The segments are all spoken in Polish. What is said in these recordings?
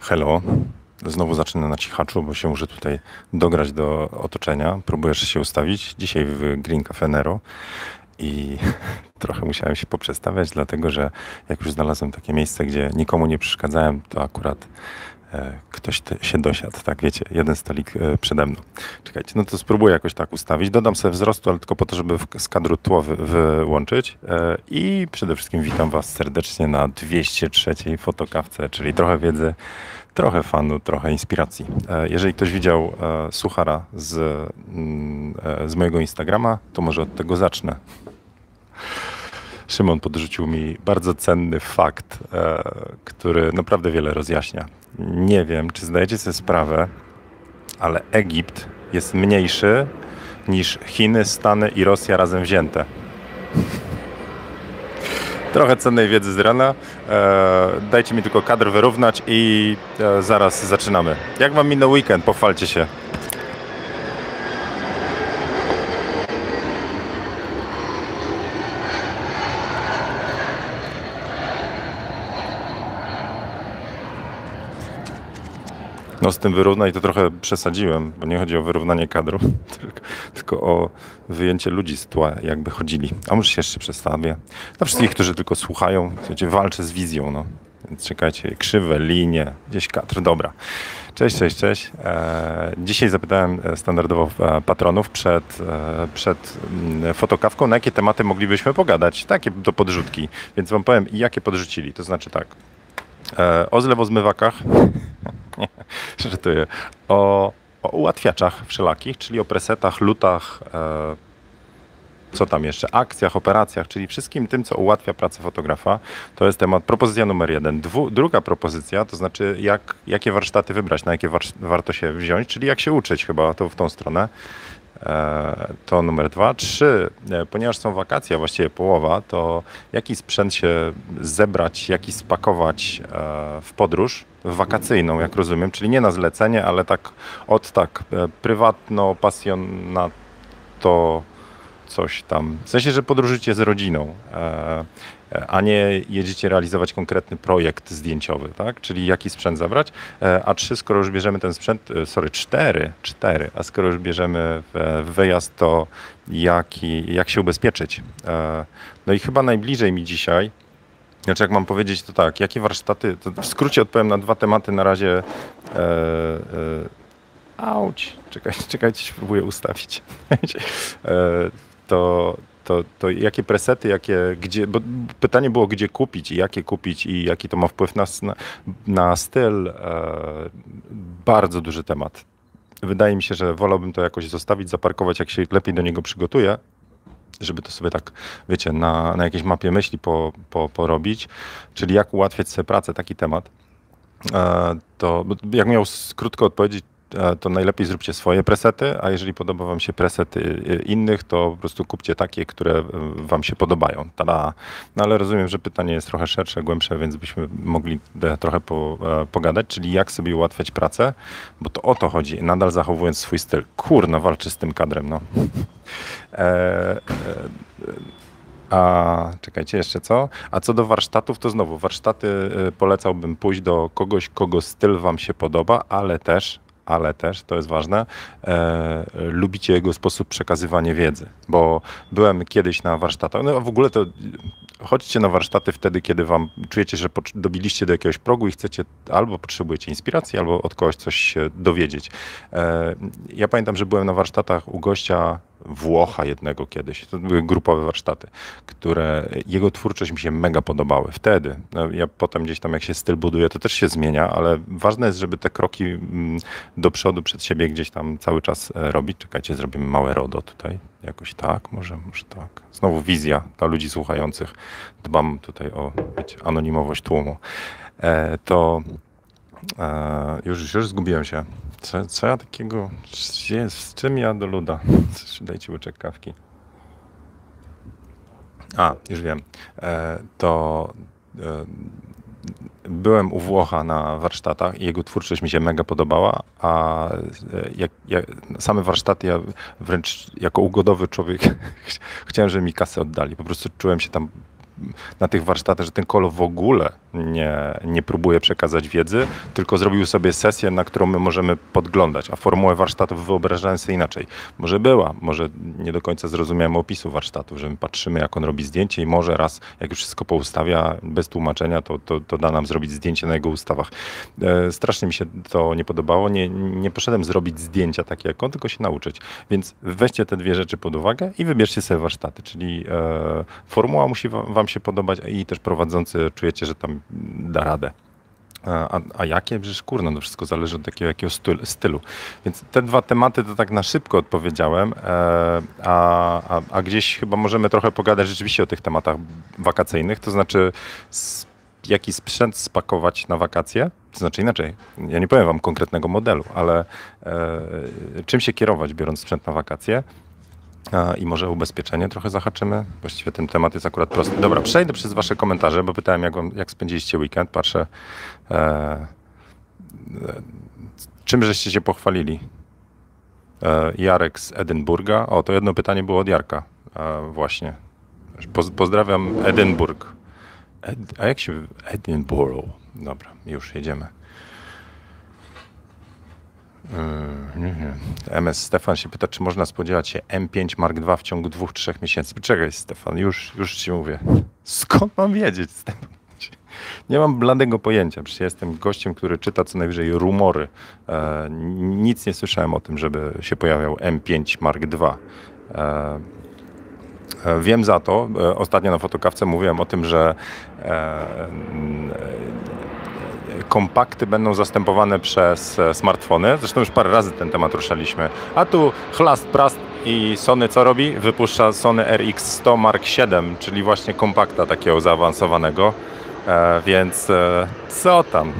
Hello. Znowu zacznę na cichaczu, bo się muszę tutaj dograć do otoczenia. Próbujesz się ustawić. Dzisiaj w Green Cafe Nero i trochę musiałem się poprzestawiać, dlatego że jak już znalazłem takie miejsce, gdzie nikomu nie przeszkadzałem, to akurat ktoś te, się dosiadł, tak wiecie, jeden stolik e, przede mną. Czekajcie, no to spróbuję jakoś tak ustawić. Dodam sobie wzrostu, ale tylko po to, żeby z kadru tło wy, wyłączyć. E, I przede wszystkim witam Was serdecznie na 203 fotokawce, czyli trochę wiedzy, trochę fanu, trochę inspiracji. E, jeżeli ktoś widział e, suchara z, mm, e, z mojego Instagrama, to może od tego zacznę. Szymon podrzucił mi bardzo cenny fakt, e, który naprawdę wiele rozjaśnia. Nie wiem, czy zdajecie sobie sprawę, ale Egipt jest mniejszy niż Chiny, Stany i Rosja razem wzięte. Trochę cennej wiedzy z rana. E, dajcie mi tylko kadr wyrównać i e, zaraz zaczynamy. Jak wam minął weekend? Pochwalcie się. No z tym wyrównaj to trochę przesadziłem, bo nie chodzi o wyrównanie kadru, tylko, tylko o wyjęcie ludzi z tła, jakby chodzili. A może się jeszcze przedstawię. Dla wszystkich, którzy tylko słuchają, słuchajcie, walczę z wizją, no. Więc czekajcie, krzywe linie, gdzieś kadr, dobra. Cześć, cześć, cześć. E, dzisiaj zapytałem e, standardowo e, patronów przed, przed mm, fotokawką, na jakie tematy moglibyśmy pogadać, takie do podrzutki. Więc wam powiem, jakie podrzucili. To znaczy tak, o zlewozmywakach, nie, żartuję, o, o ułatwiaczach wszelakich, czyli o presetach, lutach, e, co tam jeszcze, akcjach, operacjach, czyli wszystkim tym, co ułatwia pracę fotografa. To jest temat, propozycja numer jeden. Dwu, druga propozycja, to znaczy jak, jakie warsztaty wybrać, na jakie warsz- warto się wziąć, czyli jak się uczyć chyba, to w tą stronę. E, To numer dwa. Trzy, e, ponieważ są wakacje, a właściwie połowa, to jaki sprzęt się zebrać, jaki spakować e, w podróż wakacyjną, jak rozumiem, czyli nie na zlecenie, ale tak od tak prywatno, pasjonato, coś tam. W sensie, że podróżycie z rodziną, a nie jedziecie realizować konkretny projekt zdjęciowy, tak? Czyli jaki sprzęt zabrać. E, A trzy, skoro już bierzemy ten sprzęt, e, sorry, cztery, cztery, a skoro już bierzemy wyjazd, to jaki, jak się ubezpieczyć? E, No i chyba najbliżej mi dzisiaj, znaczy jak mam powiedzieć, to tak, jakie warsztaty, w skrócie odpowiem na dwa tematy na razie. E, e, auć, czekajcie, czekajcie, spróbuję ustawić. e, to, to, to jakie presety, jakie, gdzie, bo pytanie było gdzie kupić i jakie kupić i jaki to ma wpływ na, na, styl. E, bardzo duży temat. Wydaje mi się, że wolałbym to jakoś zostawić, zaparkować, jak się lepiej do niego przygotuję, żeby to sobie tak, wiecie, na, na jakiejś mapie myśli po, po, porobić, czyli jak ułatwiać sobie pracę, taki temat. E, to jak miał krótko odpowiedzieć, to najlepiej zróbcie swoje presety, a jeżeli podoba wam się presety e, innych, to po prostu kupcie takie, które e, wam się podobają. Tada! No ale rozumiem, że pytanie jest trochę szersze, głębsze, więc byśmy mogli e, trochę po, e, pogadać, czyli jak sobie ułatwiać pracę, bo to o to chodzi, nadal zachowując swój styl. Kurna, walczy z tym kadrem, no. E, e, a czekajcie, jeszcze co? A co do warsztatów, to znowu warsztaty y, polecałbym pójść do kogoś, kogo styl wam się podoba, ale też, ale też, to jest ważne, e, lubicie jego sposób przekazywania wiedzy. Bo byłem kiedyś na warsztatach, no a w ogóle to chodźcie na warsztaty wtedy, kiedy wam czujecie, że dobiliście do jakiegoś progu i chcecie albo potrzebujecie inspiracji, albo od kogoś coś się dowiedzieć. E, ja pamiętam, że byłem na warsztatach u gościa Włocha jednego kiedyś. To były grupowe warsztaty, które jego twórczość mi się mega podobały. Wtedy. No, ja potem gdzieś tam jak się styl buduje, to też się zmienia, ale ważne jest, żeby te kroki mm, do przodu przed siebie gdzieś tam cały czas e, robić. Czekajcie, zrobimy małe RODO tutaj. Jakoś tak, może, może tak. Znowu wizja dla ludzi słuchających. Dbam tutaj o wiecie, anonimowość tłumu. E, to już, już zgubiłem się. Co, co ja takiego. Jest, z czym ja do luda? Dajcie łyczek kawki. A, już wiem. E, to e, byłem u Włocha na warsztatach i jego twórczość mi się mega podobała, a e, jak, jak, same warsztaty ja wręcz jako ugodowy człowiek chciałem, żeby mi kasę oddali. Po prostu czułem się tam na tych warsztatach, że ten kolo w ogóle nie, nie próbuje przekazać wiedzy, tylko zrobił sobie sesję, na którą my możemy podglądać, a formułę warsztatów wyobrażałem sobie inaczej. Może była, może nie do końca zrozumiałem opisu warsztatu, że my patrzymy, jak on robi zdjęcie i może raz, jak już wszystko poustawia bez tłumaczenia, to, to, to da nam zrobić zdjęcie na jego ustawach. E, strasznie mi się to nie podobało. Nie, nie poszedłem zrobić zdjęcia takie jak on, tylko się nauczyć. Więc weźcie te dwie rzeczy pod uwagę i wybierzcie sobie warsztaty, czyli e, formuła musi wam się podobać i też prowadzący czujecie, że tam da radę. A, a jakie? Przecież kurno, to wszystko zależy od takiego jakiego stylu. Więc te dwa tematy to tak na szybko odpowiedziałem, e, a, a, a gdzieś chyba możemy trochę pogadać rzeczywiście o tych tematach wakacyjnych, to znaczy jaki sprzęt spakować na wakacje, to znaczy inaczej, ja nie powiem wam konkretnego modelu, ale e, czym się kierować biorąc sprzęt na wakacje, i może ubezpieczenie trochę zahaczymy. Właściwie ten temat jest akurat prosty. Dobra, przejdę przez wasze komentarze, bo pytałem, jak, jak spędziliście weekend. Patrzę, e, e, czym żeście się pochwalili. E, Jarek z Edynburga. O, to jedno pytanie było od Jarka. E, właśnie. Poz, pozdrawiam Edynburg. Ed, a jak się... Edinburgh. Dobra, już jedziemy. MS Stefan się pyta, czy można spodziewać się M5 Mark II w ciągu dwóch, trzech miesięcy. Czekaj, Stefan, już, już ci mówię. Skąd mam wiedzieć, Stefan? Nie mam bladego pojęcia. Przecież jestem gościem, który czyta co najwyżej rumory. E, nic nie słyszałem o tym, żeby się pojawiał M5 Mark II. E, e, wiem za to, e, ostatnio na fotokawce mówiłem o tym, że e, kompakty będą zastępowane przez e, smartfony. Zresztą już parę razy ten temat ruszaliśmy. A tu chlast, prast i Sony co robi? Wypuszcza Sony RX100 Mark VII, czyli właśnie kompakta takiego zaawansowanego. E, więc e, co tam?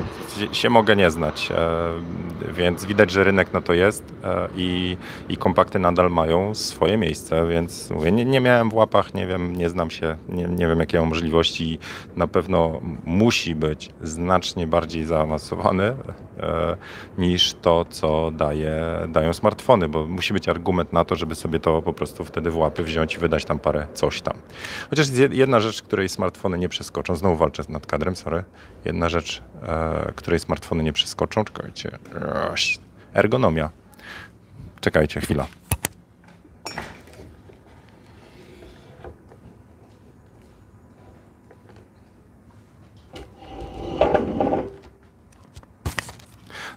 Się mogę nie znać, e, więc widać, że rynek na to jest e, i, i kompakty nadal mają swoje miejsce, więc mówię, nie, nie miałem w łapach, nie wiem, nie znam się, nie, nie wiem jakie mam możliwości. Na pewno musi być znacznie bardziej zaawansowany e, niż to, co daje, dają smartfony, bo musi być argument na to, żeby sobie to po prostu wtedy w łapy wziąć i wydać tam parę coś tam. Chociaż jedna rzecz, której smartfony nie przeskoczą, znowu walczę nad kadrem, sorry, jedna rzecz, która której smartfony nie przeskoczą. Czekajcie. Ergonomia. Czekajcie, chwila.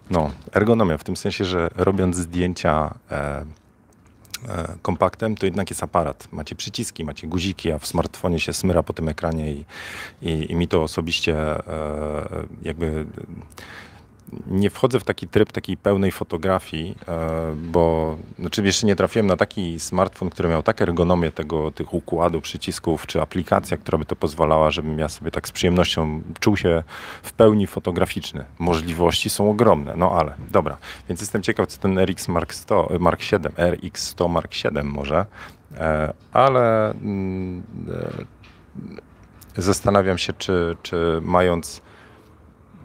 No, ergonomia w tym sensie, że robiąc zdjęcia e, kompaktem, to jednak jest aparat. Macie przyciski, macie guziki, a w smartfonie się smyra po tym ekranie i, i, i mi to osobiście e, jakby nie wchodzę w taki tryb takiej pełnej fotografii, e, bo znaczy jeszcze nie trafiłem na taki smartfon, który miał tak ergonomię tego, tych układu przycisków, czy aplikacja, która by to pozwalała, żebym ja sobie tak z przyjemnością czuł się w pełni fotograficzny. Możliwości są ogromne, no ale dobra. Więc jestem ciekaw, co ten RX Mark, 100, Mark 7, RX 100 Mark 7 może, e, ale mm, e, zastanawiam się, czy, czy mając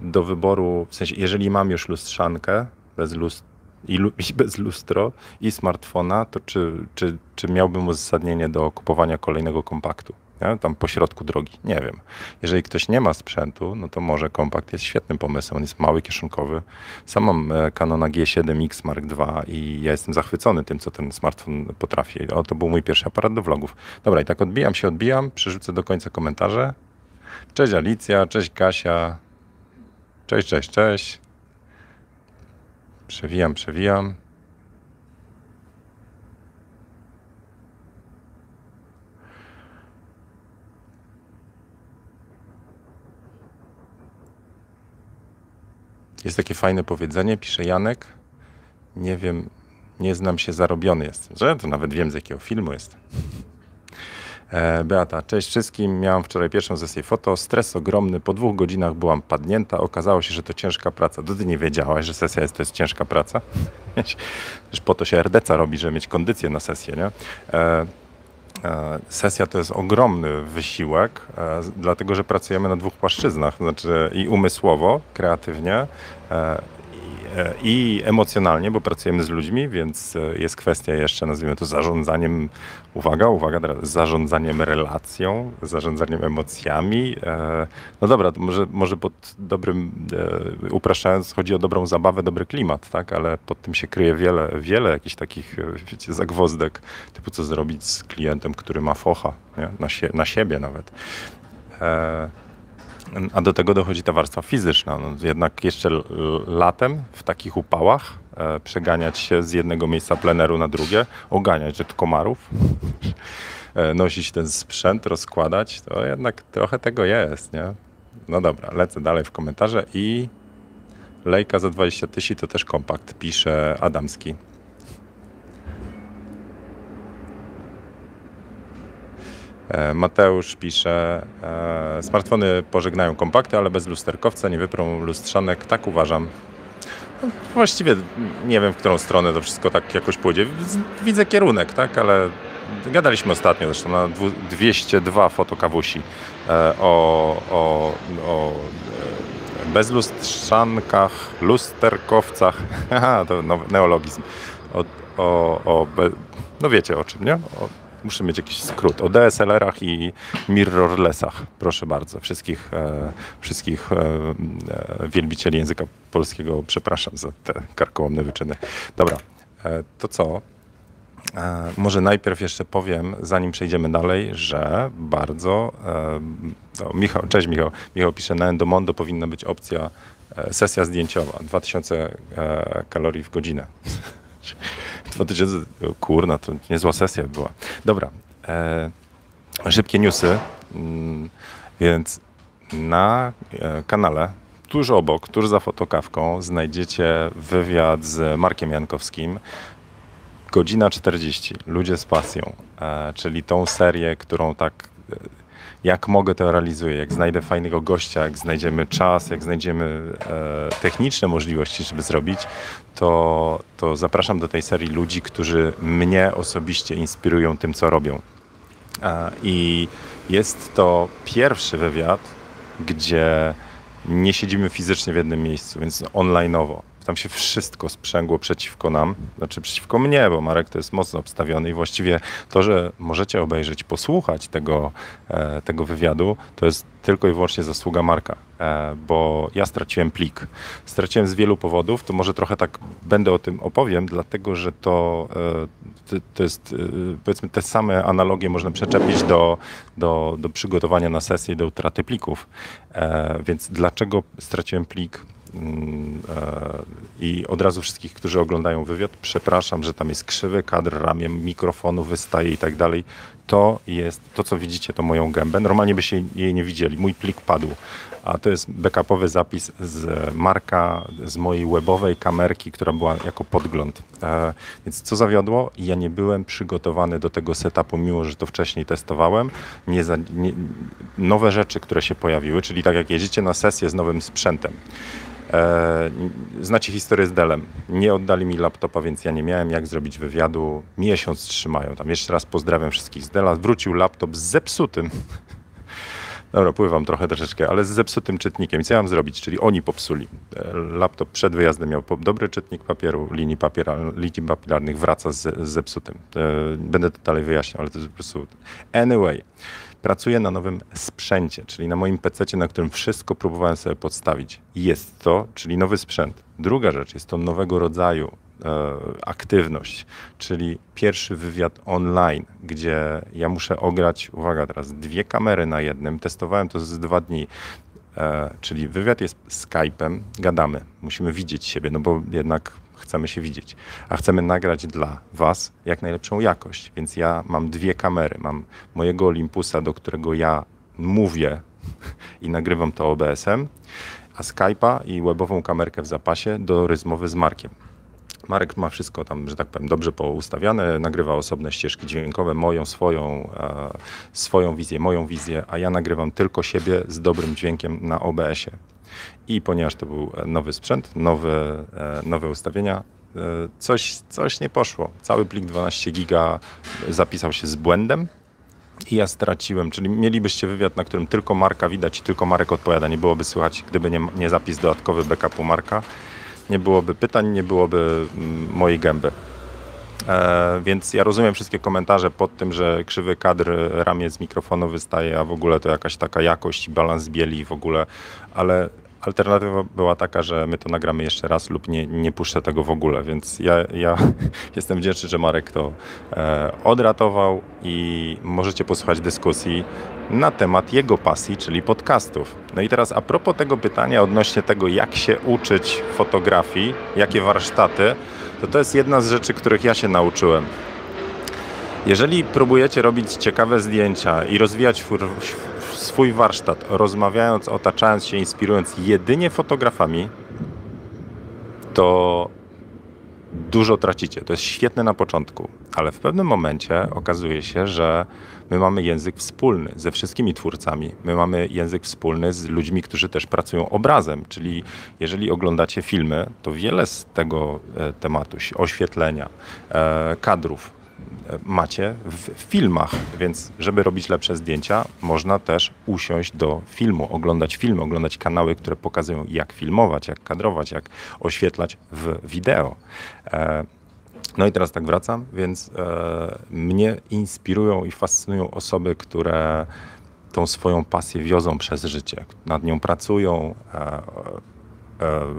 do wyboru, w sensie jeżeli mam już lustrzankę bez lust i, lu i bez lustro i smartfona, to czy, czy, czy miałbym uzasadnienie do kupowania kolejnego kompaktu? Nie? Tam po środku drogi. Nie wiem. Jeżeli ktoś nie ma sprzętu, no to może kompakt jest świetnym pomysłem. On jest mały, kieszonkowy. Sam mam e, Canona G7X Mark II i ja jestem zachwycony tym, co ten smartfon potrafi. O, to był mój pierwszy aparat do vlogów. Dobra, i tak odbijam się, odbijam. Przerzucę do końca komentarze. Cześć Alicja, cześć Kasia, Cześć, cześć, cześć. Przewijam, przewijam. Jest takie fajne powiedzenie, pisze Janek. Nie wiem, nie znam się, zarobiony jestem. Że to nawet wiem z jakiego filmu jest. E, Beata, cześć wszystkim. Miałam wczoraj pierwszą sesję foto. Stres ogromny. Po dwóch godzinach byłam padnięta. Okazało się, że to ciężka praca. To ty nie wiedziałaś, że sesja jest, to jest ciężka praca? Już po to się RDC robi, żeby mieć kondycję na sesję, nie? E, e, sesja to jest ogromny wysiłek, dlatego że pracujemy na dwóch płaszczyznach, znaczy i umysłowo, kreatywnie, e, i emocjonalnie, bo pracujemy z ludźmi, więc e, jest kwestia jeszcze, nazwijmy to zarządzaniem, uwaga, uwaga, zarządzaniem relacją, zarządzaniem emocjami. E, no dobra, może, może pod dobrym, upraszczając, chodzi o dobrą zabawę, dobry klimat, tak, ale pod tym się kryje wiele, wiele jakichś takich, wiecie, zagwozdek, typu co zrobić z klientem, który ma focha, nie? Na, sie, na siebie nawet. A do tego dochodzi ta warstwa fizyczna. No, jednak jeszcze latem w takich upałach e, przeganiać się z jednego miejsca pleneru na drugie, oganiać od komarów, e, nosić ten sprzęt, rozkładać, to jednak trochę tego jest, nie? No dobra, lecę dalej w komentarze i lejka za 20 tysięcy to też kompakt, pisze Adamski. Mateusz pisze, e, smartfony pożegnają kompakty, ale bez lusterkowca nie wyprą lustrzanek, tak uważam. No, właściwie nie wiem, w którą stronę to wszystko tak jakoś pójdzie. Widzę kierunek, tak, ale gadaliśmy ostatnio zresztą na 202 fotokawusi e, o, o, o bezlustrzankach, lusterkowcach, to neologizm, o, o, o, no wiecie o czym, nie? O, muszę mieć jakiś skrót, o DSLR-ach i mirrorlessach. Proszę bardzo, wszystkich, e, wszystkich e, e, wielbicieli języka polskiego przepraszam za te karkołomne wyczyny. Dobra, e, to co? E, może najpierw jeszcze powiem, zanim przejdziemy dalej, że bardzo. E, Michał, cześć Michał. Michał pisze, na Endomondo powinna być opcja sesja zdjęciowa, 2000 kalorii w godzinę. 2000, kurna, to niezła sesja była. Dobra, e, szybkie newsy, mm, więc na e, kanale tuż obok, tuż za fotokawką znajdziecie wywiad z Markiem Jankowskim. Godzina 40, Ludzie z pasją, e, czyli tą serię, którą tak e, jak mogę, to realizuję. Jak znajdę fajnego gościa, jak znajdziemy czas, jak znajdziemy e, techniczne możliwości, żeby zrobić, to, to zapraszam do tej serii ludzi, którzy mnie osobiście inspirują tym, co robią. E, I jest to pierwszy wywiad, gdzie nie siedzimy fizycznie w jednym miejscu, więc onlineowo tam się wszystko sprzęgło przeciwko nam, znaczy przeciwko mnie, bo Marek to jest mocno obstawiony i właściwie to, że możecie obejrzeć, posłuchać tego, e, tego wywiadu, to jest tylko i wyłącznie zasługa Marka, e, bo ja straciłem plik. Straciłem z wielu powodów, to może trochę tak będę o tym opowiem, dlatego że to, e, to jest powiedzmy te same analogie można przyczepić do, do, do przygotowania na sesję do utraty plików. Więc dlaczego straciłem plik? Mm, e, I od razu wszystkich, którzy oglądają wywiad, przepraszam, że tam jest krzywy kadr, ramię mikrofonu wystaje i tak dalej. To jest, to co widzicie, to moją gębę. Normalnie byście jej nie widzieli. Mój plik padł, a to jest backupowy zapis z marka, z mojej webowej kamerki, która była jako podgląd. E, więc co zawiodło? Ja nie byłem przygotowany do tego setupu, mimo że to wcześniej testowałem. Nie za, nie, nowe rzeczy, które się pojawiły, czyli tak jak jedziecie na sesję z nowym sprzętem, znacie historię z Delem. Nie oddali mi laptopa, więc ja nie miałem jak zrobić wywiadu. Miesiąc trzymają tam. Jeszcze raz pozdrawiam wszystkich z Dela. Wrócił laptop z zepsutym. Dobra, pływam trochę troszeczkę, ale z zepsutym czytnikiem. Co ja mam zrobić? Czyli oni popsuli. E, laptop przed wyjazdem miał dobry czytnik papieru, linii, papiera, linii papilarnych, wraca z, z zepsutym. E, będę to dalej wyjaśniał, ale to jest po prostu... Anyway. Pracuję na nowym sprzęcie, czyli na moim PC, na którym wszystko próbowałem sobie podstawić. Jest to, czyli nowy sprzęt. Druga rzecz jest to nowego rodzaju e, aktywność, czyli pierwszy wywiad online, gdzie ja muszę ograć, uwaga teraz, dwie kamery na jednym. Testowałem to z dwa dni. E, czyli wywiad jest Skype'em, gadamy, musimy widzieć siebie, no bo jednak chcemy się widzieć, a chcemy nagrać dla Was jak najlepszą jakość. Więc ja mam dwie kamery. Mam mojego Olympusa, do którego ja mówię i nagrywam to OBS-em, a Skype'a i webową kamerkę w zapasie do rozmowy z Markiem. Marek ma wszystko tam, że tak powiem, dobrze poustawiane, nagrywa osobne ścieżki dźwiękowe, moją, swoją, e, swoją wizję, moją wizję, a ja nagrywam tylko siebie z dobrym dźwiękiem na OBS-ie. I ponieważ to był nowy sprzęt, nowe, e, nowe ustawienia, e, coś, coś nie poszło. Cały plik 12 giga zapisał się z błędem i ja straciłem, czyli mielibyście wywiad, na którym tylko Marka widać i tylko Marek odpowiada. Nie byłoby słychać, gdyby nie, nie zapis dodatkowy backupu Marka. Nie byłoby pytań, nie byłoby mm, mojej gęby. E, więc ja rozumiem wszystkie komentarze pod tym, że krzywy kadr ramię z mikrofonu wystaje, a w ogóle to jakaś taka jakość balans bieli w ogóle, ale alternatywa była taka, że my to nagramy jeszcze raz lub nie, nie puszczę tego w ogóle, więc ja, ja jestem wdzięczny, że Marek to e, odratował i możecie posłuchać dyskusji na temat jego pasji, czyli podcastów. No i teraz a propos tego pytania odnośnie tego, jak się uczyć fotografii, jakie warsztaty, to to jest jedna z rzeczy, których ja się nauczyłem. Jeżeli próbujecie robić ciekawe zdjęcia i rozwijać swój warsztat, rozmawiając, otaczając się, inspirując jedynie fotografami, to dużo tracicie. To jest świetne na początku, ale w pewnym momencie okazuje się, że my mamy język wspólny ze wszystkimi twórcami. My mamy język wspólny z ludźmi, którzy też pracują obrazem, czyli jeżeli oglądacie filmy, to wiele z tego e, tematu, oświetlenia, e, kadrów, macie w filmach, więc żeby robić lepsze zdjęcia, można też usiąść do filmu, oglądać filmy, oglądać kanały, które pokazują jak filmować, jak kadrować, jak oświetlać w wideo. E, no i teraz tak wracam, więc e, mnie inspirują i fascynują osoby, które tą swoją pasję wiozą przez życie, nad nią pracują, e,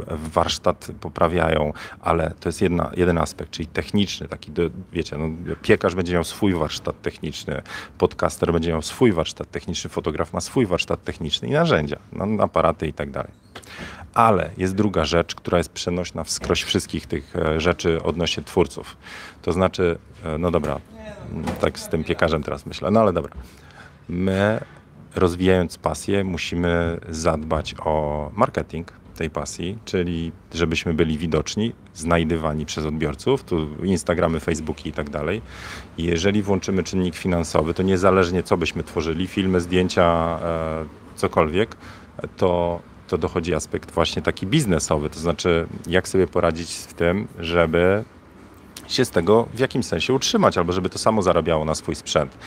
warsztat poprawiają, ale to jest jedna, jeden aspekt, czyli techniczny, taki, wiecie, no, piekarz będzie miał swój warsztat techniczny, podcaster będzie miał swój warsztat techniczny, fotograf ma swój warsztat techniczny i narzędzia, no, aparaty i tak dalej. Ale jest druga rzecz, która jest przenośna wskroś wszystkich tych e, rzeczy odnośnie twórców. To znaczy, e, no dobra, tak z tym piekarzem teraz myślę, no ale dobra. My rozwijając pasję musimy zadbać o marketing, tej pasji, czyli żebyśmy byli widoczni, znajdywani przez odbiorców, tu Instagramy, Facebooki i tak dalej. Jeżeli włączymy czynnik finansowy, to niezależnie co byśmy tworzyli, filmy, zdjęcia, e, cokolwiek, to, to dochodzi aspekt właśnie taki biznesowy, to znaczy jak sobie poradzić z tym, żeby się z tego w jakimś sensie utrzymać, albo żeby to samo zarabiało na swój sprzęt.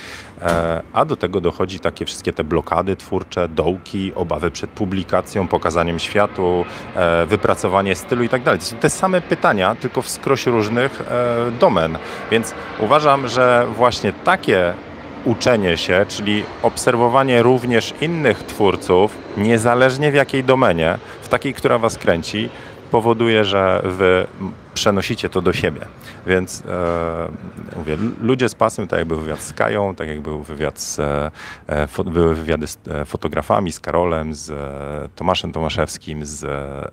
E, a do tego dochodzi takie wszystkie te blokady twórcze, dołki, obawy przed publikacją, pokazaniem światu, e, wypracowanie stylu i tak dalej. To są te same pytania, tylko w skroś różnych e, domen. Więc uważam, że właśnie takie uczenie się, czyli obserwowanie również innych twórców, niezależnie w jakiej domenie, w takiej, która was kręci, powoduje, że wy przenosicie to do siebie. Więc e, mówię, ludzie z pasem, tak jak był wywiad z Kają, tak jak był wywiad z, e, fo, były wywiady z e, fotografami, z Karolem, z e, Tomaszem Tomaszewskim, z e,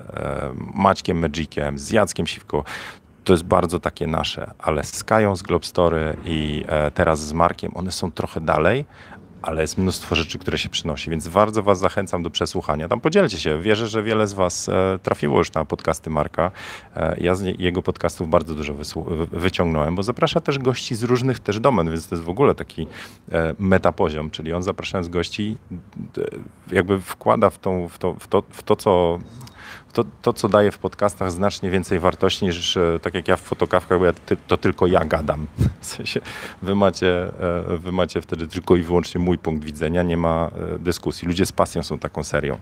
Maćkiem Magiciem, z Jackiem Siwko. To jest bardzo takie nasze, ale z Kają z Globstory i e, teraz z Markiem, one są trochę dalej, ale jest mnóstwo rzeczy, które się przynosi, więc bardzo Was zachęcam do przesłuchania. Tam podzielcie się. Wierzę, że wiele z Was e, trafiło już na podcasty Marka. E, ja z jego podcastów bardzo dużo wyciągnąłem, bo zaprasza też gości z różnych też domen, więc to jest w ogóle taki e, metapoziom, czyli on zapraszając gości jakby wkłada w, tą, w, to, w, to, w to, co to, to, co daje w podcastach znacznie więcej wartości niż e, tak jak ja w fotokawkach, bo ja, to tylko ja gadam. W sensie wy macie, e, wy macie wtedy tylko i wyłącznie mój punkt widzenia, nie ma e, dyskusji. Ludzie z pasją są taką serią.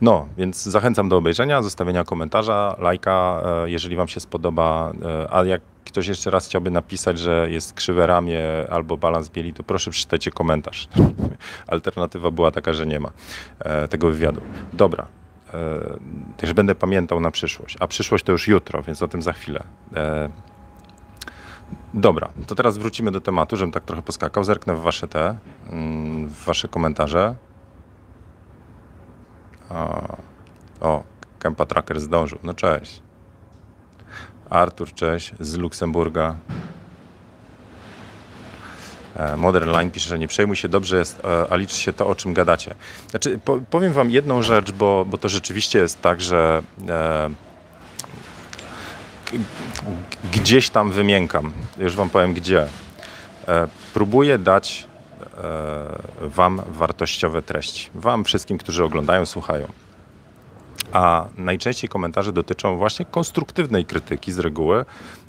No, więc zachęcam do obejrzenia, zostawienia komentarza, lajka, jeżeli Wam się spodoba. A jak ktoś jeszcze raz chciałby napisać, że jest krzywe ramię albo balans bieli, to proszę przeczytajcie komentarz. Alternatywa była taka, że nie ma tego wywiadu. Dobra, też będę pamiętał na przyszłość. A przyszłość to już jutro, więc o tym za chwilę. E, dobra, to teraz wrócimy do tematu, żebym tak trochę poskakał. Zerknę w wasze te, mm, w wasze komentarze. O, Kempa Tracker zdążył. No cześć. Artur, cześć, z Luksemburga. E, Modern Line pisze, że nie przejmuj się, dobrze jest, e, a liczy się to, o czym gadacie. Znaczy, powiem wam jedną rzecz, bo, bo to rzeczywiście jest tak, że e, gdzieś tam wymiękam. Już wam powiem gdzie. E, próbuję dać e, wam wartościowe treści. Wam wszystkim, którzy oglądają, słuchają a najczęściej komentarze dotyczą właśnie konstruktywnej krytyki z reguły,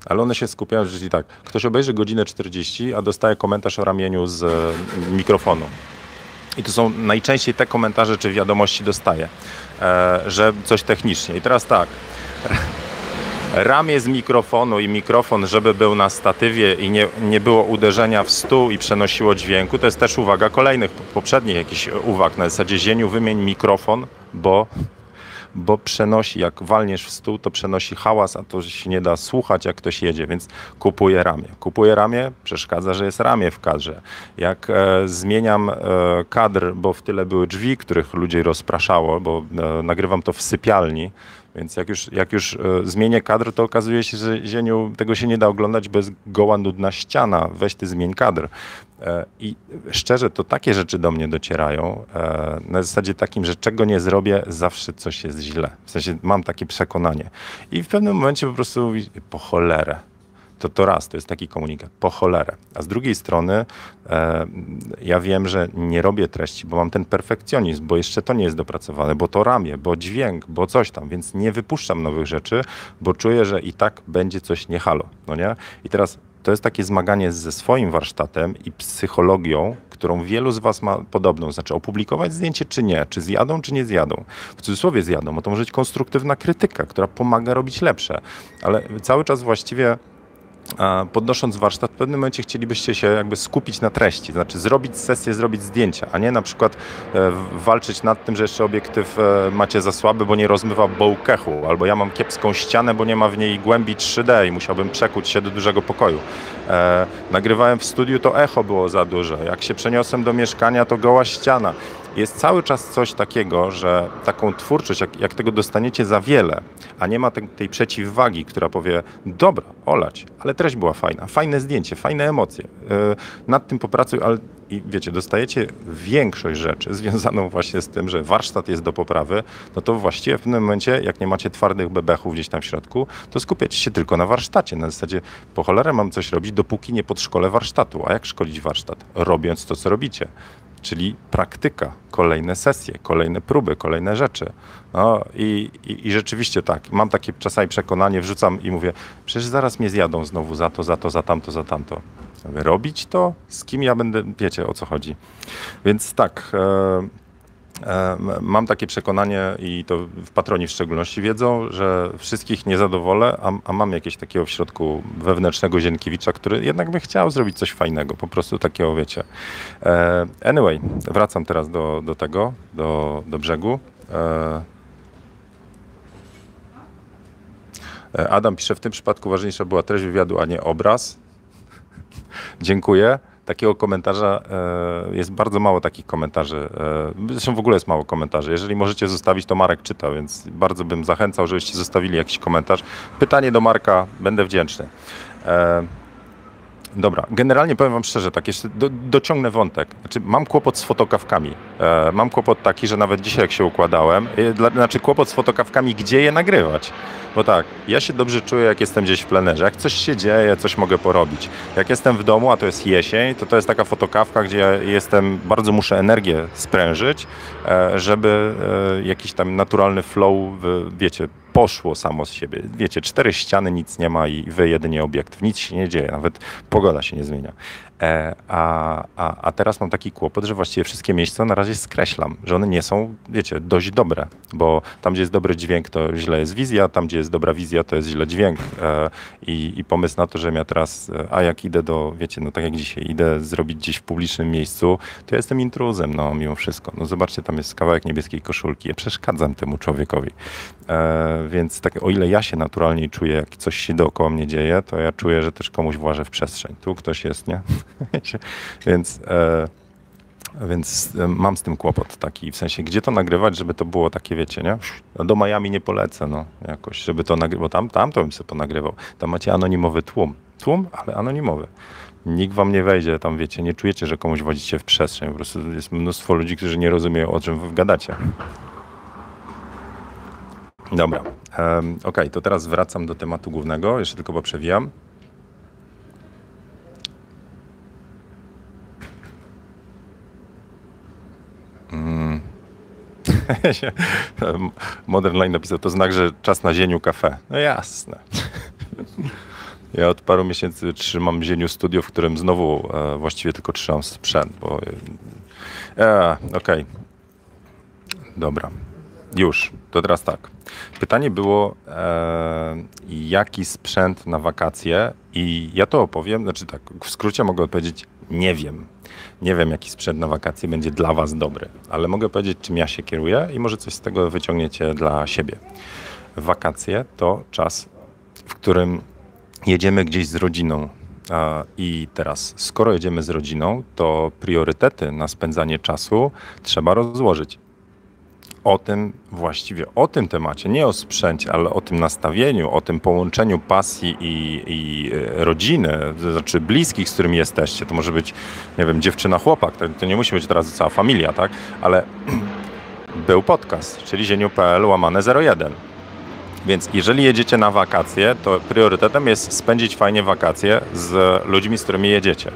ale one się skupiają, że tak, ktoś obejrzy godzinę 40, a dostaje komentarz o ramieniu z mm, mikrofonu. I to są najczęściej te komentarze czy wiadomości dostaję, e, że coś technicznie. I teraz tak, ramię z mikrofonu i mikrofon, żeby był na statywie i nie, nie było uderzenia w stół i przenosiło dźwięku, to jest też uwaga kolejnych, poprzednich jakichś uwag. Na zasadzie zieniu wymień mikrofon, bo bo przenosi, jak walniesz w stół, to przenosi hałas, a to się nie da słuchać, jak ktoś jedzie, więc kupuję ramię. Kupuję ramię, przeszkadza, że jest ramię w kadrze. Jak e, zmieniam e, kadr, bo w tyle były drzwi, których ludzie rozpraszało, bo e, nagrywam to w sypialni, więc jak już, jak już e, zmienię kadr, to okazuje się, że zieniu tego się nie da oglądać, jest goła, nudna ściana. Weź ty zmień kadr. E, I szczerze, to takie rzeczy do mnie docierają e, na zasadzie takim, że czego nie zrobię, zawsze coś jest źle. W sensie mam takie przekonanie. I w pewnym momencie po prostu po cholerę. To, to raz, to jest taki komunikat, po cholerę. A z drugiej strony e, ja wiem, że nie robię treści, bo mam ten perfekcjonizm, bo jeszcze to nie jest dopracowane, bo to ramię, bo dźwięk, bo coś tam, więc nie wypuszczam nowych rzeczy, bo czuję, że i tak będzie coś nie halo, no nie? I teraz to jest takie zmaganie ze swoim warsztatem i psychologią, którą wielu z Was ma podobną. Znaczy opublikować zdjęcie czy nie, czy zjadą, czy nie zjadą. W cudzysłowie zjadą, bo to może być konstruktywna krytyka, która pomaga robić lepsze. Ale cały czas właściwie podnosząc warsztat, w pewnym momencie chcielibyście się jakby skupić na treści, znaczy zrobić sesję, zrobić zdjęcia, a nie na przykład e, walczyć nad tym, że jeszcze obiektyw e, macie za słaby, bo nie rozmywa bokeh-u, albo ja mam kiepską ścianę, bo nie ma w niej głębi 3D i musiałbym przekuć się do dużego pokoju. E, nagrywałem w studiu, to echo było za duże. Jak się przeniosłem do mieszkania, to goła ściana jest cały czas coś takiego, że taką twórczość, jak, jak tego dostaniecie za wiele, a nie ma te, tej przeciwwagi, która powie, dobra, olać, ale treść była fajna, fajne zdjęcie, fajne emocje, yy, nad tym popracuj, ale i wiecie, dostajecie większość rzeczy związaną właśnie z tym, że warsztat jest do poprawy, no to właściwie w pewnym momencie, jak nie macie twardych bebechów gdzieś tam w środku, to skupiacie się tylko na warsztacie. Na zasadzie po cholerę mam coś robić, dopóki nie podszkolę warsztatu. A jak szkolić warsztat? Robiąc to, co robicie czyli praktyka, kolejne sesje, kolejne próby, kolejne rzeczy. No i, i, i, rzeczywiście tak, mam takie czasami przekonanie, wrzucam i mówię, przecież zaraz mnie zjadą znowu za to, za to, za tamto, za tamto. Robić to? Z kim ja będę, wiecie o co chodzi. Więc tak, e, mam takie przekonanie i to w patroni w szczególności wiedzą, że wszystkich nie zadowolę, a, a mam jakieś takiego w środku wewnętrznego Zienkiewicza, który jednak by chciał zrobić coś fajnego, po prostu takiego wiecie. E, anyway, wracam teraz do, do tego, do, do brzegu. E, Adam pisze, w tym przypadku ważniejsza była treść wywiadu, a nie obraz. Dziękuję takiego komentarza e, jest bardzo mało takich komentarzy. E, zresztą w ogóle jest mało komentarzy. Jeżeli możecie zostawić, to Marek czyta, więc bardzo bym zachęcał, żebyście zostawili jakiś komentarz. Pytanie do Marka, będę wdzięczny. Dobra, generalnie powiem Wam szczerze, tak jeszcze do, dociągnę wątek. Znaczy, mam kłopot z fotokawkami. E, mam kłopot taki, że nawet dzisiaj jak się układałem, e, dla, znaczy kłopot z fotokawkami, gdzie je nagrywać. Bo tak, ja się dobrze czuję, jak jestem gdzieś w plenerze. Jak coś się dzieje, coś mogę porobić. Jak jestem w domu, a to jest jesień, to to jest taka fotokawka, gdzie ja jestem, bardzo muszę energię sprężyć, e, żeby e, jakiś tam naturalny flow, wiecie, poszło samo z siebie. Wiecie, cztery ściany, nic nie ma i wy jedynie obiektyw. Nic się nie dzieje, nawet pogoda się nie zmienia. E, a, a, a teraz mam taki kłopot, że właściwie wszystkie miejsca na razie skreślam, że one nie są, wiecie, dość dobre, bo tam, gdzie jest dobry dźwięk, to źle jest wizja, tam, gdzie jest dobra wizja, to jest źle dźwięk. E, I, I pomysł na to, że ja teraz, a jak idę do, wiecie, no tak jak dzisiaj, idę zrobić gdzieś w publicznym miejscu, to ja jestem intruzem, no mimo wszystko. No zobaczcie, tam jest kawałek niebieskiej koszulki, ja przeszkadzam temu człowiekowi. E, więc tak, o ile ja się naturalnie czuję, jak coś się dookoła mnie dzieje, to ja czuję, że też komuś włażę w przestrzeń. Tu ktoś jest, nie? więc, e, więc e, mam z tym kłopot taki, w sensie, gdzie to nagrywać, żeby to było takie, wiecie, nie? Do Miami nie polecę, no, jakoś, żeby to nagrywać, bo tam, tam to bym sobie ponagrywał. Tam macie anonimowy tłum. Tłum, ale anonimowy. Nikt wam nie wejdzie, tam wiecie, nie czujecie, że komuś wodzicie w przestrzeń. Po prostu jest mnóstwo ludzi, którzy nie rozumieją, o czym wy gadacie. Dobra, um, ok, to teraz wracam do tematu głównego, jeszcze tylko poprzewijam. Mm. Modern Line napisał, to znak, że czas na zieniu kafe. No jasne. Ja od paru miesięcy trzymam zieniu studio, w którym znowu e, właściwie tylko trzymam sprzęt, bo... E, Okej. Okay. Dobra. Już, to teraz tak. Pytanie było, e, jaki sprzęt na wakacje i ja to opowiem, znaczy tak, w skrócie mogę odpowiedzieć, nie wiem. Nie wiem, jaki sprzęt na wakacje będzie dla Was dobry, ale mogę powiedzieć, czym ja się kieruję i może coś z tego wyciągniecie dla siebie. Wakacje to czas, w którym jedziemy gdzieś z rodziną. I teraz, skoro jedziemy z rodziną, to priorytety na spędzanie czasu trzeba rozłożyć o tym właściwie, o tym temacie, nie o sprzęcie, ale o tym nastawieniu, o tym połączeniu pasji i, i e, rodziny, to znaczy bliskich, z którymi jesteście. To może być, nie wiem, dziewczyna, chłopak, to, to nie musi być teraz cała familia, tak? Ale był podcast, czyli zieniu.pl łamane 01. Więc jeżeli jedziecie na wakacje, to priorytetem jest spędzić fajnie wakacje z ludźmi, z którymi jedziecie.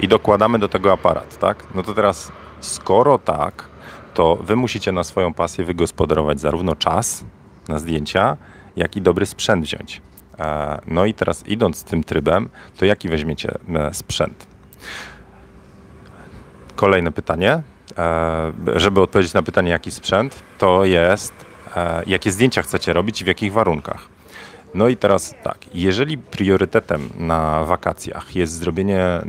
I dokładamy do tego aparat, tak? No to teraz, skoro tak, to wy musicie na swoją pasję wygospodarować zarówno czas na zdjęcia, jak i dobry sprzęt wziąć. E, no i teraz idąc tym trybem, to jaki weźmiecie e, sprzęt? Kolejne pytanie, e, żeby odpowiedzieć na pytanie, jaki sprzęt, to jest, jakie zdjęcia chcecie robić i w jakich warunkach. No i teraz tak, jeżeli priorytetem na wakacjach jest zrobienie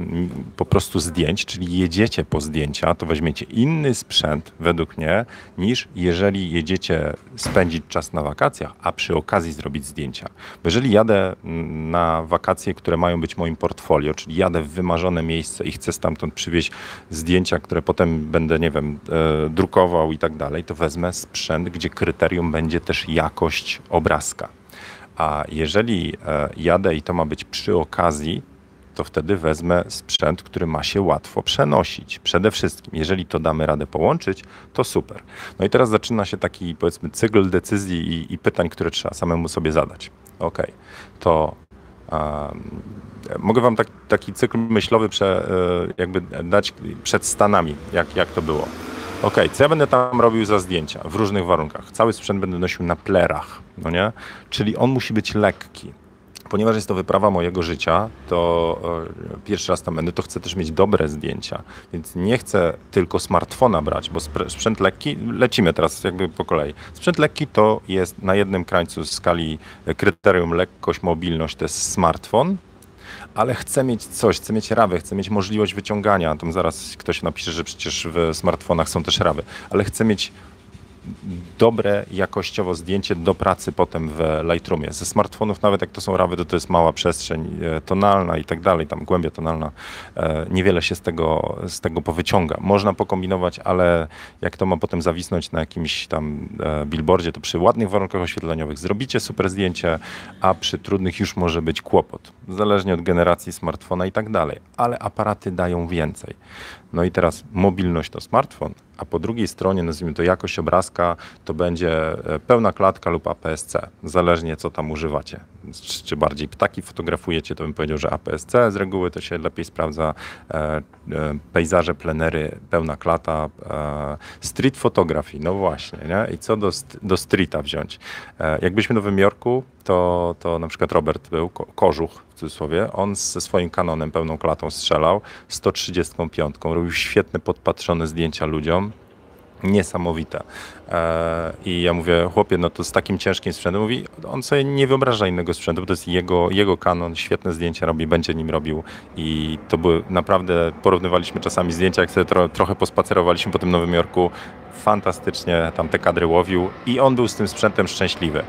po prostu zdjęć, czyli jedziecie po zdjęcia, to weźmiecie inny sprzęt według mnie, niż jeżeli jedziecie spędzić czas na wakacjach, a przy okazji zrobić zdjęcia. Bo jeżeli jadę na wakacje, które mają być moim portfolio, czyli jadę w wymarzone miejsce i chcę stamtąd przywieźć zdjęcia, które potem będę, nie wiem, e, drukował i tak dalej, to wezmę sprzęt, gdzie kryterium będzie też jakość obrazka. A jeżeli e, jadę i to ma być przy okazji, to wtedy wezmę sprzęt, który ma się łatwo przenosić. Przede wszystkim, jeżeli to damy radę połączyć, to super. No i teraz zaczyna się taki, powiedzmy, cykl decyzji i, i pytań, które trzeba samemu sobie zadać. Ok, to um, mogę Wam tak, taki cykl myślowy prze, e, jakby dać przed Stanami, jak, jak to było. Ok, co ja będę tam robił za zdjęcia w różnych warunkach? Cały sprzęt będę nosił na plerach, no nie? Czyli on musi być lekki. Ponieważ jest to wyprawa mojego życia, to e, pierwszy raz tam będę, to chcę też mieć dobre zdjęcia. Więc nie chcę tylko smartfona brać, bo sprzęt lekki, lecimy teraz jakby po kolei. Sprzęt lekki to jest na jednym krańcu skali kryterium lekkość, mobilność, to jest smartfon, ale chcę mieć coś, chcę mieć rawy, chcę mieć możliwość wyciągania. Tam zaraz ktoś napisze, że przecież w smartfonach są też rawy, ale chcę mieć dobre jakościowo zdjęcie do pracy potem w Lightroomie. Ze smartfonów nawet jak to są rawy, to to jest mała przestrzeń e, tonalna i tak dalej, tam głębia tonalna. E, niewiele się z tego, z tego powyciąga. Można pokombinować, ale jak to ma potem zawisnąć na jakimś tam e, billboardzie, to przy ładnych warunkach oświetleniowych zrobicie super zdjęcie, a przy trudnych już może być kłopot. Zależnie od generacji smartfona i tak dalej. Ale aparaty dają więcej. No i teraz mobilność to smartfon, a po drugiej stronie, nazwijmy to jakość obrazka, to będzie e, pełna klatka lub APS-C, zależnie co tam używacie. Czy bardziej ptaki fotografujecie, to bym powiedział, że APS-C z reguły to się lepiej sprawdza. E, e, pejzaże, plenery, pełna klata. Street photography, no właśnie. Nie? I co do, do streeta wziąć? Jakbyśmy w Nowym Jorku, to, to na przykład Robert był, Kożuch w cudzysłowie, on ze swoim kanonem pełną klatą strzelał, 135, robił świetne podpatrzone zdjęcia ludziom, niesamowite. E, I ja mówię, chłopie, no to z takim ciężkim sprzętem, mówi, on sobie nie wyobraża innego sprzętu, bo to jest jego, jego kanon, świetne zdjęcia robi, będzie nim robił i to były naprawdę, porównywaliśmy czasami zdjęcia, jak sobie tro, trochę pospacerowaliśmy po tym Nowym Jorku, fantastycznie tam te kadry łowił i on był z tym sprzętem szczęśliwy.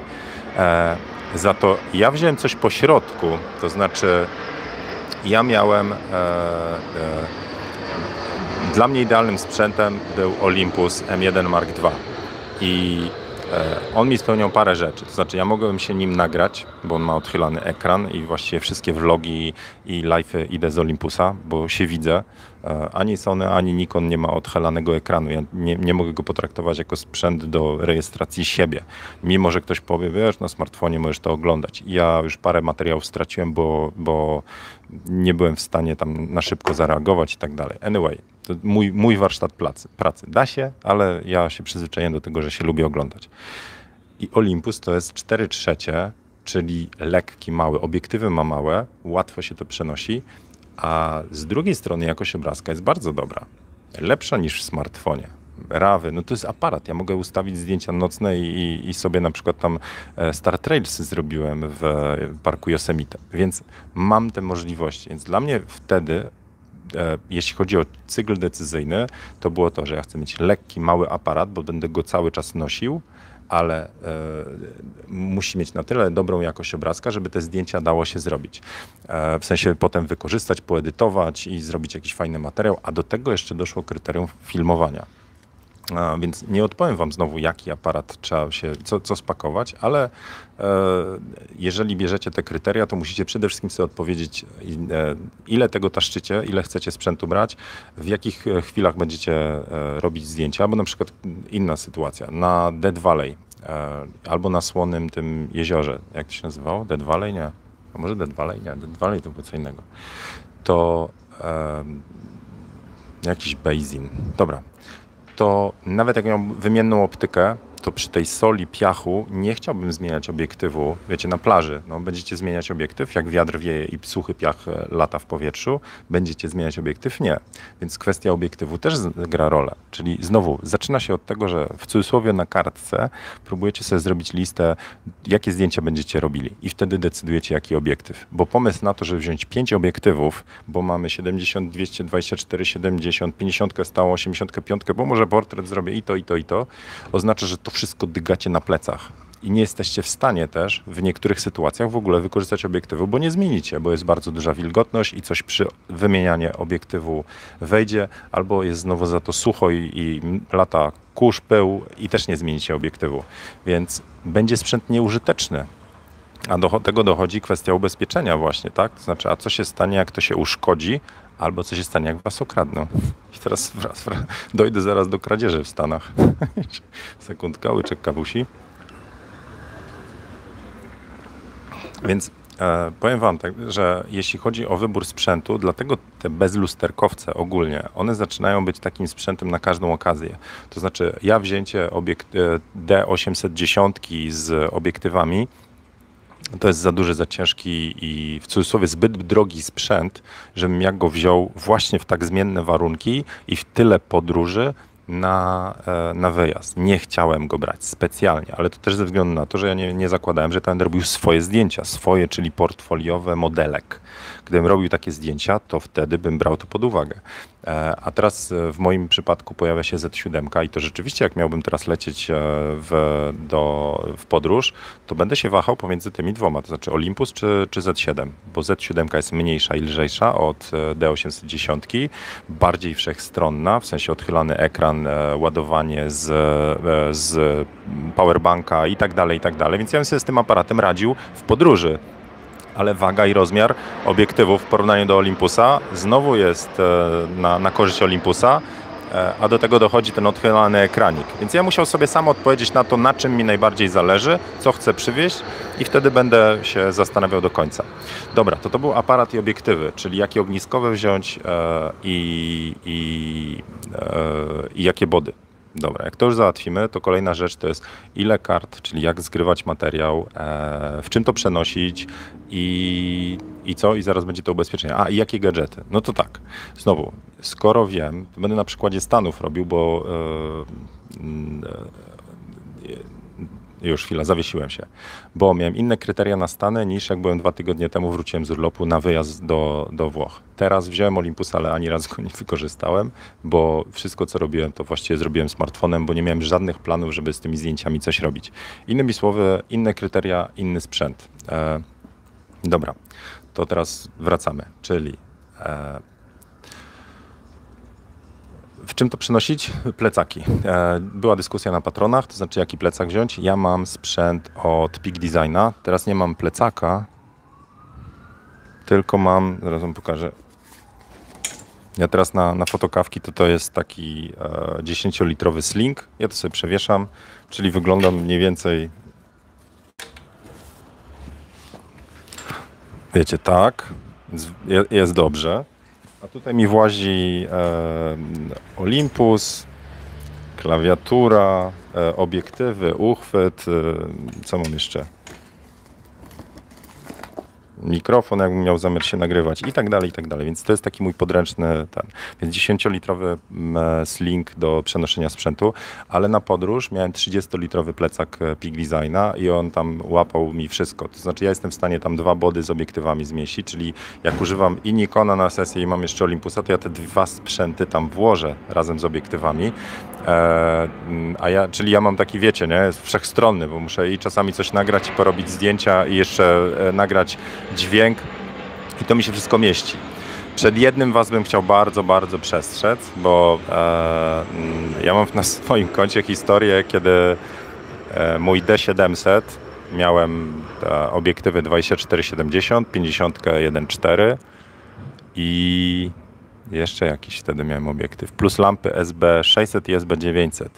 E, za to ja wziąłem coś po środku, to znaczy ja miałem. Dla mnie idealnym sprzętem był Olympus M1 Mark II. I e, on mi spełniał parę rzeczy. To znaczy, ja mogłem się nim nagrać, bo on ma odchylany ekran i właściwie wszystkie vlogi i live'y idę z Olympusa, bo się widzę. E, ani Sony, ani Nikon nie ma odchalanego ekranu. Ja nie, nie mogę go potraktować jako sprzęt do rejestracji siebie. Mimo, że ktoś powie, wiesz, na smartfonie możesz to oglądać. Ja już parę materiałów straciłem, bo, bo nie byłem w stanie tam na szybko zareagować i tak dalej. Anyway, mój, mój warsztat pracy, pracy. Da się, ale ja się przyzwyczaiłem do tego, że się lubię oglądać. I Olympus to jest 4 trzecie, czyli lekki, mały. Obiektywy ma małe, łatwo się to przenosi a z drugiej strony jakość obrazka jest bardzo dobra. Lepsza niż w smartfonie. rawy, no to jest aparat. Ja mogę ustawić zdjęcia nocne i, i sobie na przykład tam e, Star Trails zrobiłem w parku Yosemite, więc mam te możliwości. Więc dla mnie wtedy e, jeśli chodzi o cykl decyzyjny, to było to, że ja chcę mieć lekki, mały aparat, bo będę go cały czas nosił, ale e, musi mieć na tyle dobrą jakość obrazka, żeby te zdjęcia dało się zrobić. E, w sensie potem wykorzystać, poedytować i zrobić jakiś fajny materiał, a do tego jeszcze doszło kryterium filmowania. A, więc nie odpowiem Wam znowu, jaki aparat trzeba się, co, co spakować, ale e, jeżeli bierzecie te kryteria, to musicie przede wszystkim sobie odpowiedzieć, e, ile tego taszczycie, ile chcecie sprzętu brać, w jakich e, chwilach będziecie e, robić zdjęcia, bo na przykład inna sytuacja, na Dead Valley albo na Słonym tym jeziorze, jak to się nazywało? Dead Valley? Nie. A może Dead Valley? Nie, Dead Valley to było co innego. To e, jakiś basin. Dobra, to nawet jak miał wymienną optykę, to przy tej soli, piachu nie chciałbym zmieniać obiektywu. Wiecie, na plaży no, będziecie zmieniać obiektyw, jak wiatr wieje i suchy piach e, lata w powietrzu, będziecie zmieniać obiektyw? Nie. Więc kwestia obiektywu też gra rolę. Czyli znowu, zaczyna się od tego, że w cudzysłowie na kartce próbujecie sobie zrobić listę, jakie zdjęcia będziecie robili i wtedy decydujecie, jaki obiektyw. Bo pomysł na to, żeby wziąć pięć obiektywów, bo mamy 70, 224, 70, 50 stałą, 85, bo może portret zrobię i to, i to, i to, oznacza, że to wszystko dygacie na plecach. I nie jesteście w stanie też w niektórych sytuacjach w ogóle wykorzystać obiektywu, bo nie zmienicie, bo jest bardzo duża wilgotność i coś przy wymienianie obiektywu wejdzie, albo jest znowu za to sucho i, i lata kurz, pył i też nie zmienicie obiektywu. Więc będzie sprzęt nieużyteczny. A do tego dochodzi kwestia ubezpieczenia właśnie, tak? To znaczy, a co się stanie, jak to się uszkodzi, albo co się stanie, jak was okradną. I teraz wraz, wraz, dojdę zaraz do kradzieży w Stanach. Sekundka, łyczek kawusi. Więc e, powiem wam tak, że jeśli chodzi o wybór sprzętu, dlatego te bezlusterkowce ogólnie, one zaczynają być takim sprzętem na każdą okazję. To znaczy ja wzięcie obiekt, e, D810 z obiektywami to jest za duży, za ciężki i w cudzysłowie zbyt drogi sprzęt, żebym ja go wziął właśnie w tak zmienne warunki i w tyle podróży na, e, na wyjazd. Nie chciałem go brać specjalnie, ale to też ze względu na to, że ja nie, nie zakładałem, że ten robił swoje zdjęcia, swoje, czyli portfoliowe modelek. Gdybym robił takie zdjęcia, to wtedy bym brał to pod uwagę. E, a teraz e, w moim przypadku pojawia się Z7 i to rzeczywiście, jak miałbym teraz lecieć w, do, w podróż, to będę się wahał pomiędzy tymi dwoma, to znaczy Olympus czy, czy Z7, bo Z7 jest mniejsza i lżejsza od D810, bardziej wszechstronna, w sensie odchylany ekran, E, ładowanie z, e, z powerbanka i tak dalej, i tak dalej. Więc ja bym sobie z tym aparatem radził w podróży. Ale waga i rozmiar obiektywów w porównaniu do Olympusa znowu jest e, na, na korzyść Olympusa, a do tego dochodzi ten odchylany ekranik. Więc ja musiał sobie sam odpowiedzieć na to, na czym mi najbardziej zależy, co chcę przywieźć i wtedy będę się zastanawiał do końca. Dobra, to to był aparat i obiektywy, czyli jakie ogniskowe wziąć e, i, i, e, i jakie body. Dobra, jak to już załatwimy, to kolejna rzecz to jest ile kart, czyli jak zgrywać materiał, e, w czym to przenosić i, i co, i zaraz będzie to ubezpieczenie. A, i jakie gadżety? No to tak, znowu, skoro wiem, będę na przykładzie Stanów robił, bo e, e, już chwila, zawiesiłem się, bo miałem inne kryteria na Stany niż jak byłem dwa tygodnie temu, wróciłem z urlopu na wyjazd do, do Włoch. Teraz wziąłem Olympus, ale ani razu go nie wykorzystałem, bo wszystko co robiłem to właściwie zrobiłem smartfonem, bo nie miałem żadnych planów, żeby z tymi zdjęciami coś robić. Innymi słowy, inne kryteria, inny sprzęt. E, dobra, to teraz wracamy, czyli e, w czym to przenosić? Plecaki. E, była dyskusja na patronach, to znaczy jaki plecak wziąć. Ja mam sprzęt od Peak Designa. Teraz nie mam plecaka, tylko mam, zaraz wam pokażę. Ja teraz na, na fotokawki to to jest taki e, 10-litrowy sling. Ja to sobie przewieszam, czyli wyglądam mniej więcej wiecie, tak, jest dobrze. A tutaj mi włazi e, Olympus, klawiatura, e, obiektywy, uchwyt. E, co mam jeszcze? Mikrofon, jakbym miał zamiar się nagrywać i tak dalej, i tak dalej. Więc to jest taki mój podręczny ten. Więc 10-litrowy mm, sling do przenoszenia sprzętu, ale na podróż miałem 30-litrowy plecak e, Peak Designa i on tam łapał mi wszystko. To znaczy ja jestem w stanie tam dwa body z obiektywami zmieścić, czyli jak używam i Nikona na sesję i mam jeszcze Olympusa, to ja te dwa sprzęty tam włożę razem z obiektywami. E, a ja, czyli ja mam taki, wiecie, nie, wszechstronny, bo muszę i czasami coś nagrać i porobić zdjęcia i jeszcze e, nagrać dźwięk i to mi się wszystko mieści. Przed jednym Was bym chciał bardzo, bardzo przestrzec, bo e, mm, ja mam na swoim koncie historię, kiedy e, mój D700 miałem obiektywy 24-70, 50 1.4 i jeszcze jakiś wtedy miałem obiektyw, plus lampy SB600 i SB900.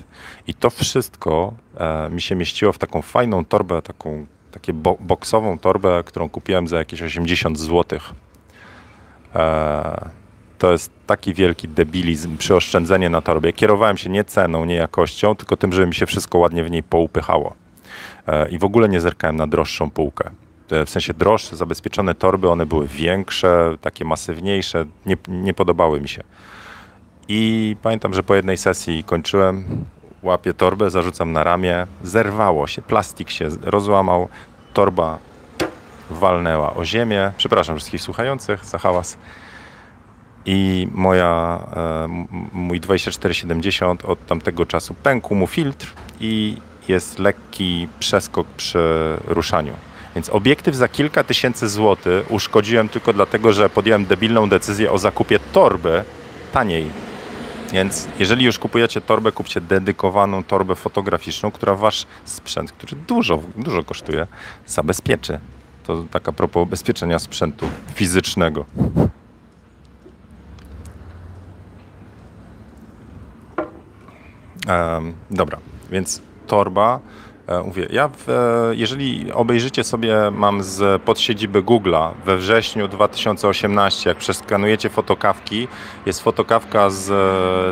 I to wszystko e, mi się mieściło w taką fajną torbę, taką takie bo boksową torbę, którą kupiłem za jakieś 80 zł. E, to jest taki wielki debilizm, przyoszczędzenie na torbie. Kierowałem się nie ceną, nie jakością, tylko tym, żeby mi się wszystko ładnie w niej poupychało. E, I w ogóle nie zerkałem na droższą półkę. W sensie droższe, zabezpieczone torby, one były większe, takie masywniejsze, nie, nie podobały mi się. I pamiętam, że po jednej sesji kończyłem, łapię torbę, zarzucam na ramię, zerwało się, plastik się rozłamał, torba walnęła o ziemię. Przepraszam wszystkich słuchających za hałas. I moja, e, mój 2470 od tamtego czasu pękł mu filtr i jest lekki przeskok przy ruszaniu. Więc obiektyw za kilka tysięcy złotych uszkodziłem tylko dlatego, że podjąłem debilną decyzję o zakupie torby taniej. Więc jeżeli już kupujecie torbę, kupcie dedykowaną torbę fotograficzną, która wasz sprzęt, który dużo, dużo kosztuje, zabezpieczy. To taka propos ubezpieczenia sprzętu fizycznego. Um, dobra, więc torba mówię, ja w, e, jeżeli obejrzycie sobie, mam z podsiedziby Google'a we wrześniu 2018, jak przeskanujecie fotokawki, jest fotokawka z,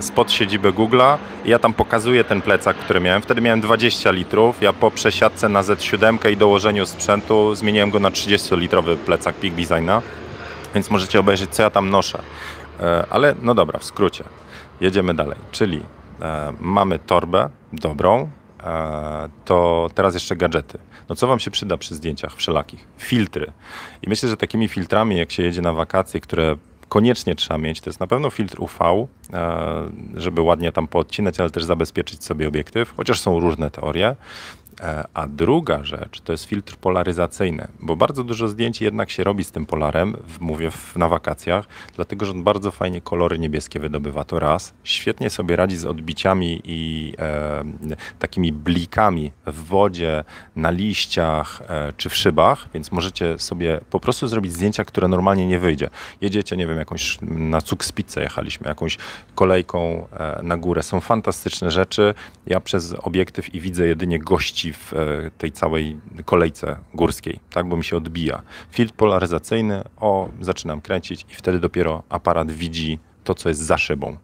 z podsiedziby Google'a i ja tam pokazuję ten plecak, który miałem. Wtedy miałem 20 litrów. Ja po przesiadce na Z7 i dołożeniu sprzętu zmieniłem go na 30-litrowy plecak Peak Designa, więc możecie obejrzeć, co ja tam noszę. E, ale no dobra, w skrócie. Jedziemy dalej, czyli mamy torbę dobrą, E, to teraz jeszcze gadżety. No co wam się przyda przy zdjęciach wszelakich? Filtry. I myślę, że takimi filtrami, jak się jedzie na wakacje, które koniecznie trzeba mieć, to jest na pewno filtr UV, e, żeby ładnie tam poodcinać, ale też zabezpieczyć sobie obiektyw, chociaż są różne teorie. E, a druga rzecz to jest filtr polaryzacyjny, bo bardzo dużo zdjęć jednak się robi z tym polarem, mówię na wakacjach, dlatego że on bardzo fajnie kolory niebieskie wydobywa. To raz. Świetnie sobie radzi z odbiciami i e, takimi blikami w wodzie, na liściach e, czy w szybach, więc możecie sobie po prostu zrobić zdjęcia, które normalnie nie wyjdzie. Jedziecie, nie wiem, jakąś na Cukspicę jechaliśmy, jakąś kolejką e, na górę. Są fantastyczne rzeczy. Ja przez obiektyw i widzę jedynie gości w e, tej całej kolejce górskiej, tak, bo mi się odbija. Filtr polaryzacyjny, o, zaczynam kręcić i wtedy dopiero aparat widzi to, co jest za szybą,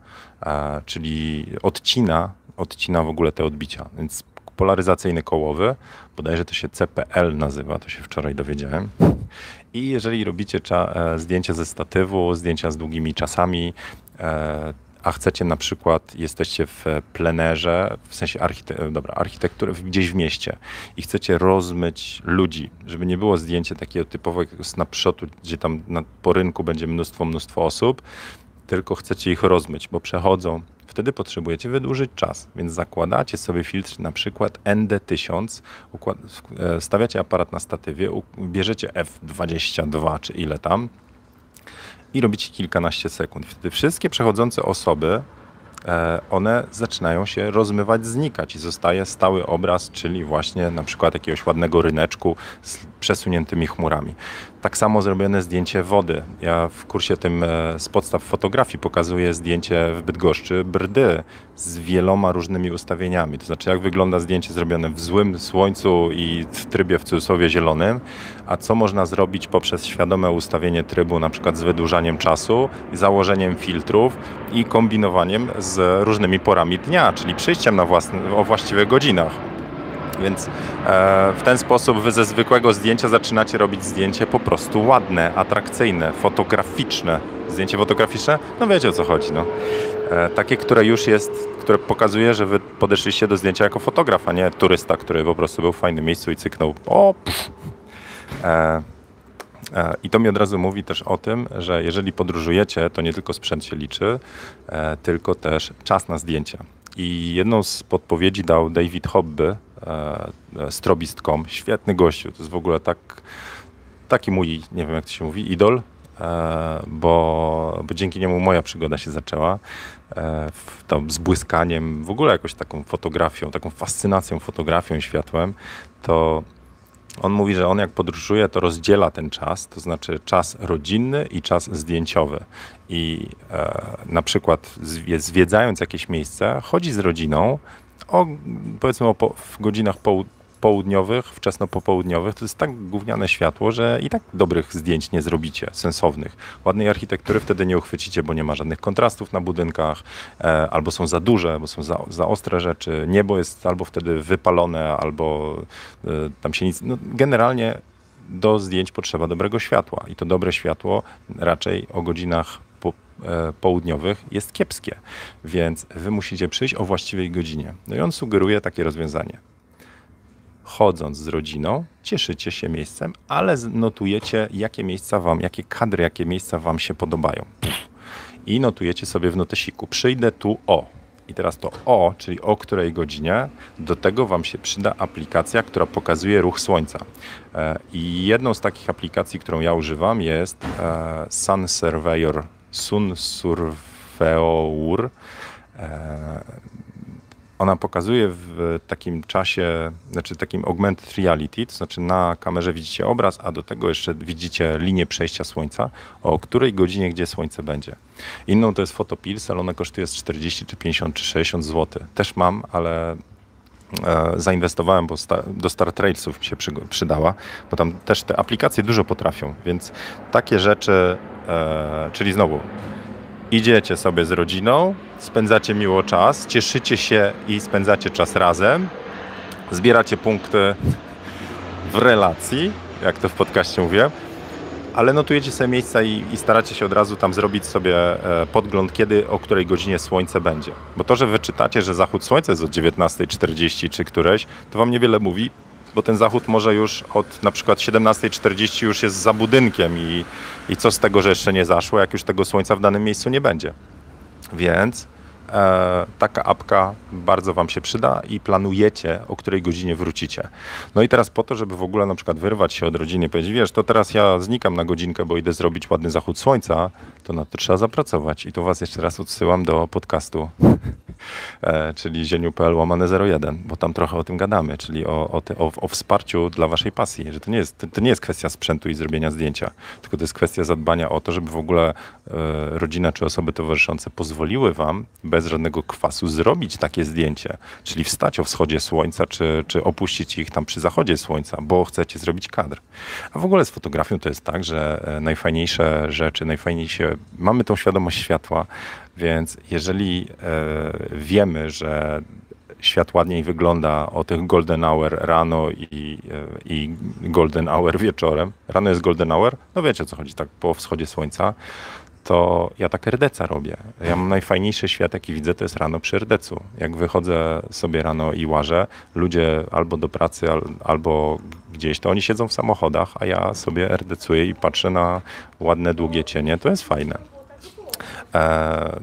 e, czyli odcina, odcina w ogóle te odbicia, więc polaryzacyjny kołowy, bodajże to się CPL nazywa, to się wczoraj dowiedziałem. I jeżeli robicie e, zdjęcia ze statywu, zdjęcia z długimi czasami, a chcecie na przykład, jesteście w plenerze, w sensie archite dobra, architektury gdzieś w mieście i chcecie rozmyć ludzi, żeby nie było zdjęcie takiego typowego snapshotu, gdzie tam na, po rynku będzie mnóstwo, mnóstwo osób, tylko chcecie ich rozmyć, bo przechodzą. Wtedy potrzebujecie wydłużyć czas, więc zakładacie sobie filtr na przykład ND1000, e, stawiacie aparat na statywie, bierzecie F22 czy ile tam, i robicie kilkanaście sekund. Wtedy wszystkie przechodzące osoby, e, one zaczynają się rozmywać, znikać i zostaje stały obraz, czyli właśnie na przykład jakiegoś ładnego ryneczku z przesuniętymi chmurami. Tak samo zrobione zdjęcie wody. Ja w kursie tym e, z podstaw fotografii pokazuję zdjęcie w Bydgoszczy brdy z wieloma różnymi ustawieniami. To znaczy, jak wygląda zdjęcie zrobione w złym słońcu i w trybie w cudzysłowie zielonym, a co można zrobić poprzez świadome ustawienie trybu, na przykład z wydłużaniem czasu, założeniem filtrów i kombinowaniem z różnymi porami dnia, czyli przyjściem na własne, o właściwych godzinach. Więc w ten sposób wy ze zwykłego zdjęcia zaczynacie robić zdjęcie po prostu ładne, atrakcyjne, fotograficzne. Zdjęcie fotograficzne? No wiecie o co chodzi. No. takie, które już jest, które pokazuje, że wy podeszliście do zdjęcia jako fotograf, a nie turysta, który po prostu był w fajnym miejscu i cyknął. O. E, I to mi od razu mówi też o tym, że jeżeli podróżujecie, to nie tylko sprzęt się liczy, e, tylko też czas na zdjęcia. I jedną z podpowiedzi dał David Hobby, e, strobist.com. Świetny gościu. To jest w ogóle tak, taki mój, nie wiem jak to się mówi, idol, bo, bo dzięki niemu moja przygoda się zaczęła. Tam z błyskaniem, w ogóle jakoś taką fotografią, taką fascynacją fotografią, światłem, to on mówi, że on jak podróżuje, to rozdziela ten czas, to znaczy czas rodzinny i czas zdjęciowy. I e, na przykład zwiedzając jakieś miejsce, chodzi z rodziną o powiedzmy o po, w godzinach po, południowych, wczesno-popołudniowych, to jest tak gówniane światło, że i tak dobrych zdjęć nie zrobicie, sensownych. Ładnej architektury wtedy nie uchwycicie, bo nie ma żadnych kontrastów na budynkach, e, albo są za duże, bo są za, za ostre rzeczy. Niebo jest albo wtedy wypalone, albo e, tam się nic... No, generalnie do zdjęć potrzeba dobrego światła i to dobre światło raczej o godzinach południowych jest kiepskie, więc wy musicie przyjść o właściwej godzinie. No i on sugeruje takie rozwiązanie chodząc z rodziną, cieszycie się miejscem, ale notujecie, jakie miejsca wam, jakie kadry, jakie miejsca wam się podobają. I notujecie sobie w notesiku, przyjdę tu o. I teraz to o, czyli o której godzinie, do tego wam się przyda aplikacja, która pokazuje ruch słońca. E, I jedną z takich aplikacji, którą ja używam jest e, Sun Surveyor, Sun Surveyor e, ona pokazuje w takim czasie, znaczy takim augmented reality, to znaczy na kamerze widzicie obraz, a do tego jeszcze widzicie linię przejścia słońca, o której godzinie gdzie słońce będzie. Inną to jest Photopills, ale ona kosztuje 40 czy 50 czy 60 zł. Też mam, ale zainwestowałem, bo do Star Trailsów mi się przydała, bo tam też te aplikacje dużo potrafią, więc takie rzeczy, e, czyli znowu idziecie sobie z rodziną, spędzacie miło czas, cieszycie się i spędzacie czas razem, zbieracie punkty w relacji, jak to w podcaście mówię, ale notujecie sobie miejsca i, i, staracie się od razu tam zrobić sobie e, podgląd, kiedy, o której godzinie słońce będzie. Bo to, że wyczytacie, że zachód słońca jest o 19.40 czy któreś, to wam niewiele mówi, bo ten zachód może już od na przykład 17.40 już jest za budynkiem i, i co z tego, że jeszcze nie zaszło, jak już tego słońca w danym miejscu nie będzie. Więc taka apka bardzo Wam się przyda i planujecie, o której godzinie wrócicie. No i teraz po to, żeby w ogóle na przykład wyrwać się od rodziny powiedzieć, wiesz, to teraz ja znikam na godzinkę, bo idę zrobić ładny zachód słońca, to na to trzeba zapracować. I tu Was jeszcze raz odsyłam do podcastu E, czyli zieniu.pl łamane 01, bo tam trochę o tym gadamy, czyli o, o, te, o, o, wsparciu dla waszej pasji, że to nie, jest, to nie jest kwestia sprzętu i zrobienia zdjęcia, tylko to jest kwestia zadbania o to, żeby w ogóle e, rodzina czy osoby towarzyszące pozwoliły wam bez żadnego kwasu zrobić takie zdjęcie, czyli wstać o wschodzie słońca, czy, czy opuścić ich tam przy zachodzie słońca, bo chcecie zrobić kadr. A w ogóle z fotografią to jest tak, że e, najfajniejsze rzeczy, najfajniejsze, mamy tą świadomość światła, więc jeżeli e, wiemy, że świat ładniej wygląda o tych golden hour rano i, e, i golden hour wieczorem. Rano jest golden hour, no wiecie o co chodzi, tak po wschodzie słońca, to ja tak RDC robię. Ja mam najfajniejszy świat, jaki widzę, to jest rano przy RDC-u. Jak wychodzę sobie rano i łażę, ludzie albo do pracy, albo gdzieś, to oni siedzą w samochodach, a ja sobie RDC-uję i patrzę na ładne, długie cienie. To jest fajne. E,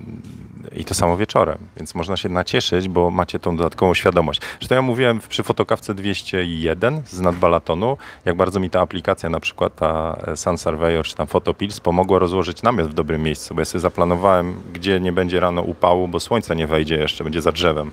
I to samo wieczorem, więc można się nacieszyć, bo macie tą dodatkową świadomość. Zresztą ja mówiłem przy fotokawce 201 z nadbalatonu, jak bardzo mi ta aplikacja, na przykład ta Sun Surveyor czy tam Photopills pomogła rozłożyć namiot w dobrym miejscu, bo ja sobie zaplanowałem, gdzie nie będzie rano upału, bo słońce nie wejdzie jeszcze, będzie za drzewem.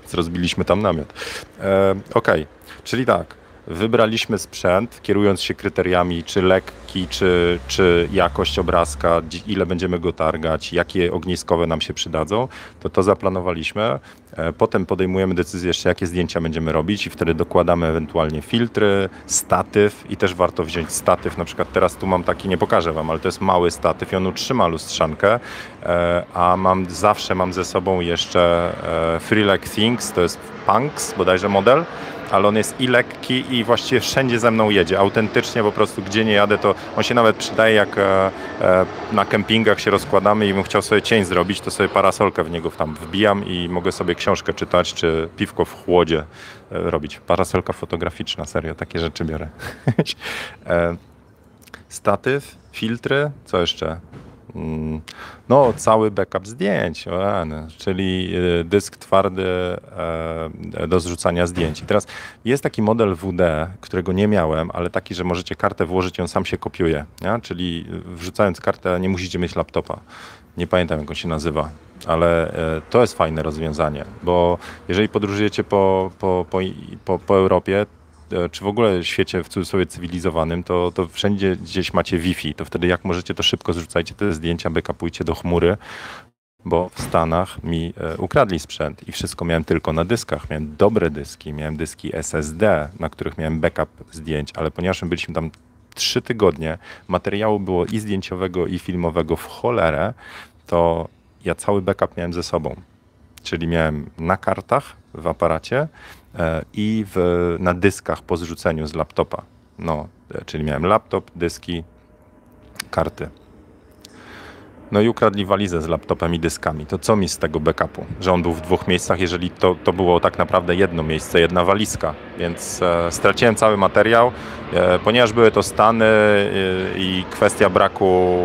Więc rozbiliśmy tam namiot. E, Okej, okay. czyli tak, wybraliśmy sprzęt, kierując się kryteriami, czy lekki, czy, czy jakość obrazka, ile będziemy go targać, jakie ogniskowe nam się przydadzą, to to zaplanowaliśmy. E, potem podejmujemy decyzję jeszcze, jakie zdjęcia będziemy robić i wtedy dokładamy ewentualnie filtry, statyw i też warto wziąć statyw. Na przykład teraz tu mam taki, nie pokażę wam, ale to jest mały statyw i on utrzyma lustrzankę, e, a mam zawsze mam ze sobą jeszcze e, Freelike Things, to jest Punks bodajże model, ale on jest i lekki i właściwie wszędzie ze mną jedzie. Autentycznie po prostu gdzie nie jadę, to on się nawet przydaje jak e, e, na kempingach się rozkładamy i bym chciał sobie cień zrobić, to sobie parasolkę w niego tam wbijam i mogę sobie książkę czytać, czy piwko w chłodzie e, robić. Parasolka fotograficzna, serio, takie rzeczy biorę. Statyw, filtry, co jeszcze? Mm, no, cały backup zdjęć, czyli y, dysk twardy e, do zrzucania zdjęć. I teraz jest taki model WD, którego nie miałem, ale taki, że możecie kartę włożyć i on sam się kopiuje. Nie? Czyli wrzucając kartę nie musicie mieć laptopa. Nie pamiętam, jak on się nazywa, ale e, to jest fajne rozwiązanie, bo jeżeli podróżujecie po, po, po, po, Europie, czy w ogóle w świecie w cudzysłowie cywilizowanym, to, to wszędzie gdzieś macie Wi-Fi, to wtedy jak możecie, to szybko zrzucajcie te zdjęcia, backupujcie do chmury, bo w Stanach mi e, ukradli sprzęt i wszystko miałem tylko na dyskach. Miałem dobre dyski, miałem dyski SSD, na których miałem backup zdjęć, ale ponieważ my byliśmy tam trzy tygodnie, materiału było i zdjęciowego, i filmowego w cholerę, to ja cały backup miałem ze sobą. Czyli miałem na kartach w aparacie, E, i w, na dyskach po zrzuceniu z laptopa. No, e, czyli miałem laptop, dyski, karty. No i ukradli walizę z laptopem i dyskami. To co mi z tego backupu? Że on był w dwóch miejscach, jeżeli to, to było tak naprawdę jedno miejsce, jedna walizka. Więc e, straciłem cały materiał. E, ponieważ były to Stany e, i kwestia braku,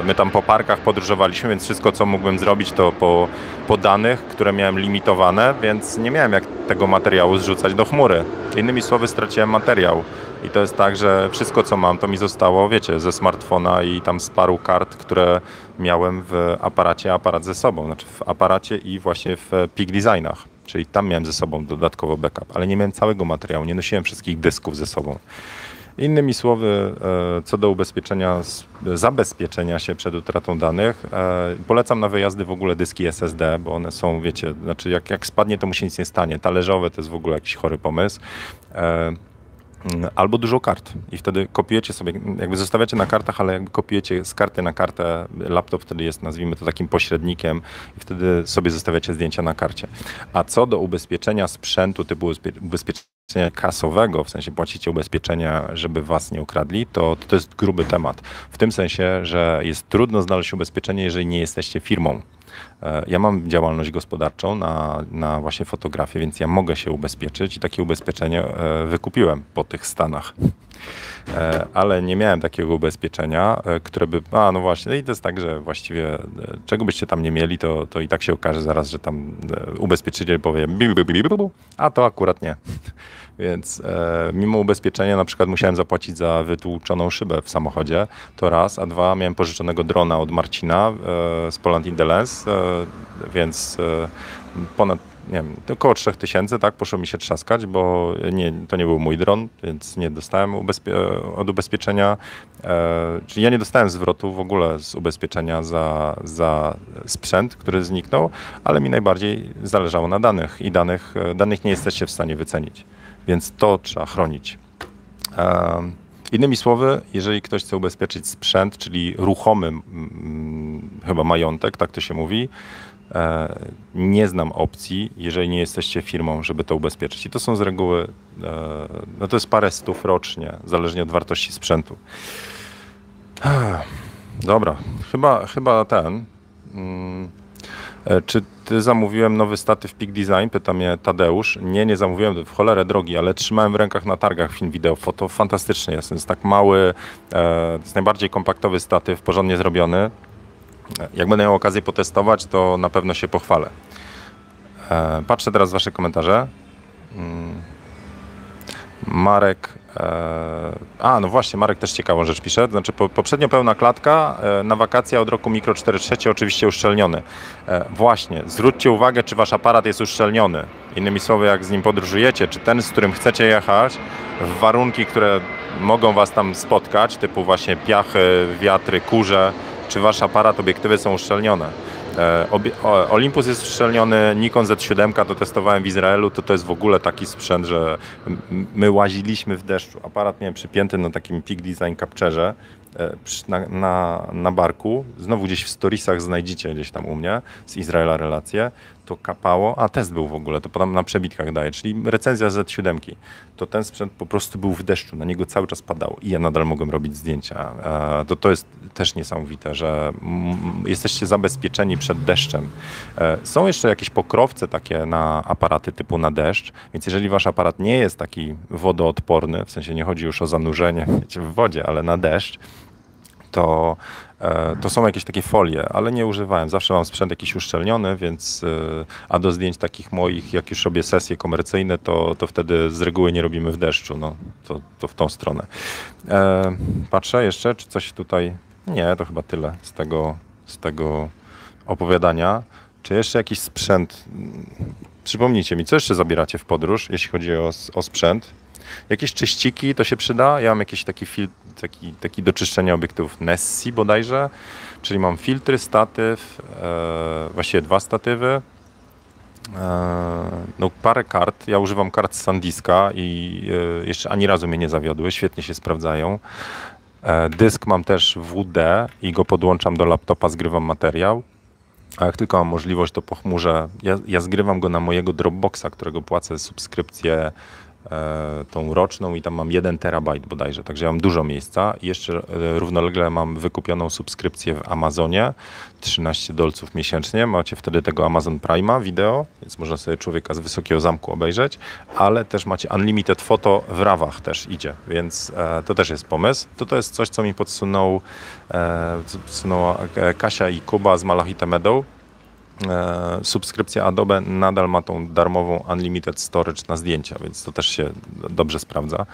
e, my tam po parkach podróżowaliśmy, więc wszystko co mógłbym zrobić to po, po danych, które miałem limitowane, więc nie miałem jak tego materiału zrzucać do chmury. Innymi słowy straciłem materiał. I to jest tak, że wszystko co mam, to mi zostało, wiecie, ze smartfona i tam z paru kart, które miałem w aparacie, aparat ze sobą, znaczy w aparacie i właśnie w Peak Designach. Czyli tam miałem ze sobą dodatkowo backup, ale nie miałem całego materiału, nie nosiłem wszystkich dysków ze sobą. Innymi słowy, e, co do ubezpieczenia, zabezpieczenia się przed utratą danych, e, polecam na wyjazdy w ogóle dyski SSD, bo one są, wiecie, znaczy jak, jak spadnie, to mu się nic nie stanie. Talerzowe to jest w ogóle jakiś chory pomysł. Albo dużo kart i wtedy kopiujecie sobie, jakby zostawiacie na kartach, ale jakby kopiujecie z karty na kartę, laptop wtedy jest, nazwijmy to takim pośrednikiem i wtedy sobie zostawiacie zdjęcia na karcie. A co do ubezpieczenia sprzętu typu ubezpieczenia kasowego, w sensie płacicie ubezpieczenia, żeby was nie ukradli, to, to jest gruby temat. W tym sensie, że jest trudno znaleźć ubezpieczenie, jeżeli nie jesteście firmą. E, ja mam działalność gospodarczą na, na właśnie fotografię, więc ja mogę się ubezpieczyć i takie ubezpieczenie e, wykupiłem po tych Stanach. E, ale nie miałem takiego ubezpieczenia, które by. A no właśnie, no i to jest tak, że właściwie czego byście tam nie mieli, to, to i tak się okaże zaraz, że tam ubezpieczyciel powie, a to akurat nie. Więc e, mimo ubezpieczenia na przykład musiałem zapłacić za wytłuczoną szybę w samochodzie, to raz, a dwa miałem pożyczonego drona od Marcina e, z Poland in the Lens, e, więc e, ponad nie wiem, około 3000, tak, poszło mi się trzaskać, bo nie, to nie był mój dron, więc nie dostałem ubezpie od ubezpieczenia, e, czyli ja nie dostałem zwrotu w ogóle z ubezpieczenia za, za sprzęt, który zniknął, ale mi najbardziej zależało na danych i danych, e, danych nie jesteście w stanie wycenić więc to trzeba chronić. Innymi słowy, jeżeli ktoś chce ubezpieczyć sprzęt, czyli ruchomy mm, chyba majątek, tak to się mówi, e, nie znam opcji, jeżeli nie jesteście firmą, żeby to ubezpieczyć. I to są z reguły, e, no to jest parę stów rocznie, zależnie od wartości sprzętu. Dobra, chyba, chyba ten. Mm, e, czy ty zamówiłem nowy statyw Peak Design? Pyta mnie Tadeusz. Nie, nie zamówiłem, w cholerę drogi, ale trzymałem w rękach na targach film wideo. Foto fantastyczny jest. Jest tak mały, e, jest najbardziej kompaktowy statyw, porządnie zrobiony. Jak będę miał okazję potestować, to na pewno się pochwalę. E, patrzę teraz wasze komentarze. Mm. Marek E, a, no właśnie, Marek też ciekawą rzecz pisze. Znaczy, po, poprzednio pełna klatka, e, na wakacje od roku mikro 4.3 oczywiście uszczelniony. Właśnie, zwróćcie uwagę, czy wasz aparat jest uszczelniony. Innymi słowy, jak z nim podróżujecie, czy ten, z którym chcecie jechać, w warunki, które mogą was tam spotkać, typu właśnie piachy, wiatry, kurze, czy wasz aparat, obiektywy są uszczelnione. E, Olympus jest uszczelniony, Nikon Z7 to testowałem w Izraelu, to to jest w ogóle taki sprzęt, że my łaziliśmy w deszczu. Aparat miałem przypięty na takim Peak Design Capturze na, na, na barku, znowu gdzieś w storiesach znajdziecie gdzieś tam u mnie, z Izraela relacje, to kapało, a test był w ogóle, to potem na przebitkach daje, czyli recenzja Z7, to ten sprzęt po prostu był w deszczu, na niego cały czas padało i ja nadal mogłem robić zdjęcia. E, to, to jest też niesamowite, że jesteście zabezpieczeni przed deszczem. E, są jeszcze jakieś pokrowce takie na aparaty typu na deszcz, więc jeżeli wasz aparat nie jest taki wodoodporny, w sensie nie chodzi już o zanurzenie w wodzie, ale na deszcz, to, e, to są jakieś takie folie, ale nie używałem. Zawsze mam sprzęt jakiś uszczelniony, więc e, a do zdjęć takich moich, jak już robię sesje komercyjne, to, to wtedy z reguły nie robimy w deszczu. No, to, to w tą stronę. E, patrzę jeszcze, czy coś tutaj... Nie, to chyba tyle z tego, z tego opowiadania. Czy jeszcze jakiś sprzęt? Przypomnijcie mi, co jeszcze zabieracie w podróż, jeśli chodzi o, o sprzęt? Jakieś czyściki to się przyda. Ja mam jakiś taki filtr, taki, taki do czyszczenia obiektów Nessie bodajże, czyli mam filtry, statyw, e, właściwie dwa statywy, e, no, parę kart. Ja używam kart z Sandiska i e, jeszcze ani razu mnie nie zawiodły, świetnie się sprawdzają. E, dysk mam też WD i go podłączam do laptopa, zgrywam materiał. A jak tylko mam możliwość, to po chmurze, ja, ja zgrywam go na mojego Dropboxa, którego płacę subskrypcję tą roczną i tam mam 1 terabajt bodajże, także ja mam dużo miejsca. I jeszcze e, równolegle mam wykupioną subskrypcję w Amazonie, 13 dolców miesięcznie. Macie wtedy tego Amazon Prime'a wideo, więc można sobie człowieka z wysokiego zamku obejrzeć, ale też macie unlimited foto w rawach też idzie, więc e, to też jest pomysł. To to jest coś, co mi podsunął, Kasia i Kuba z Malachite Meadow E, subskrypcja Adobe nadal ma tą darmową Unlimited Storage na zdjęcia, więc to też się dobrze sprawdza.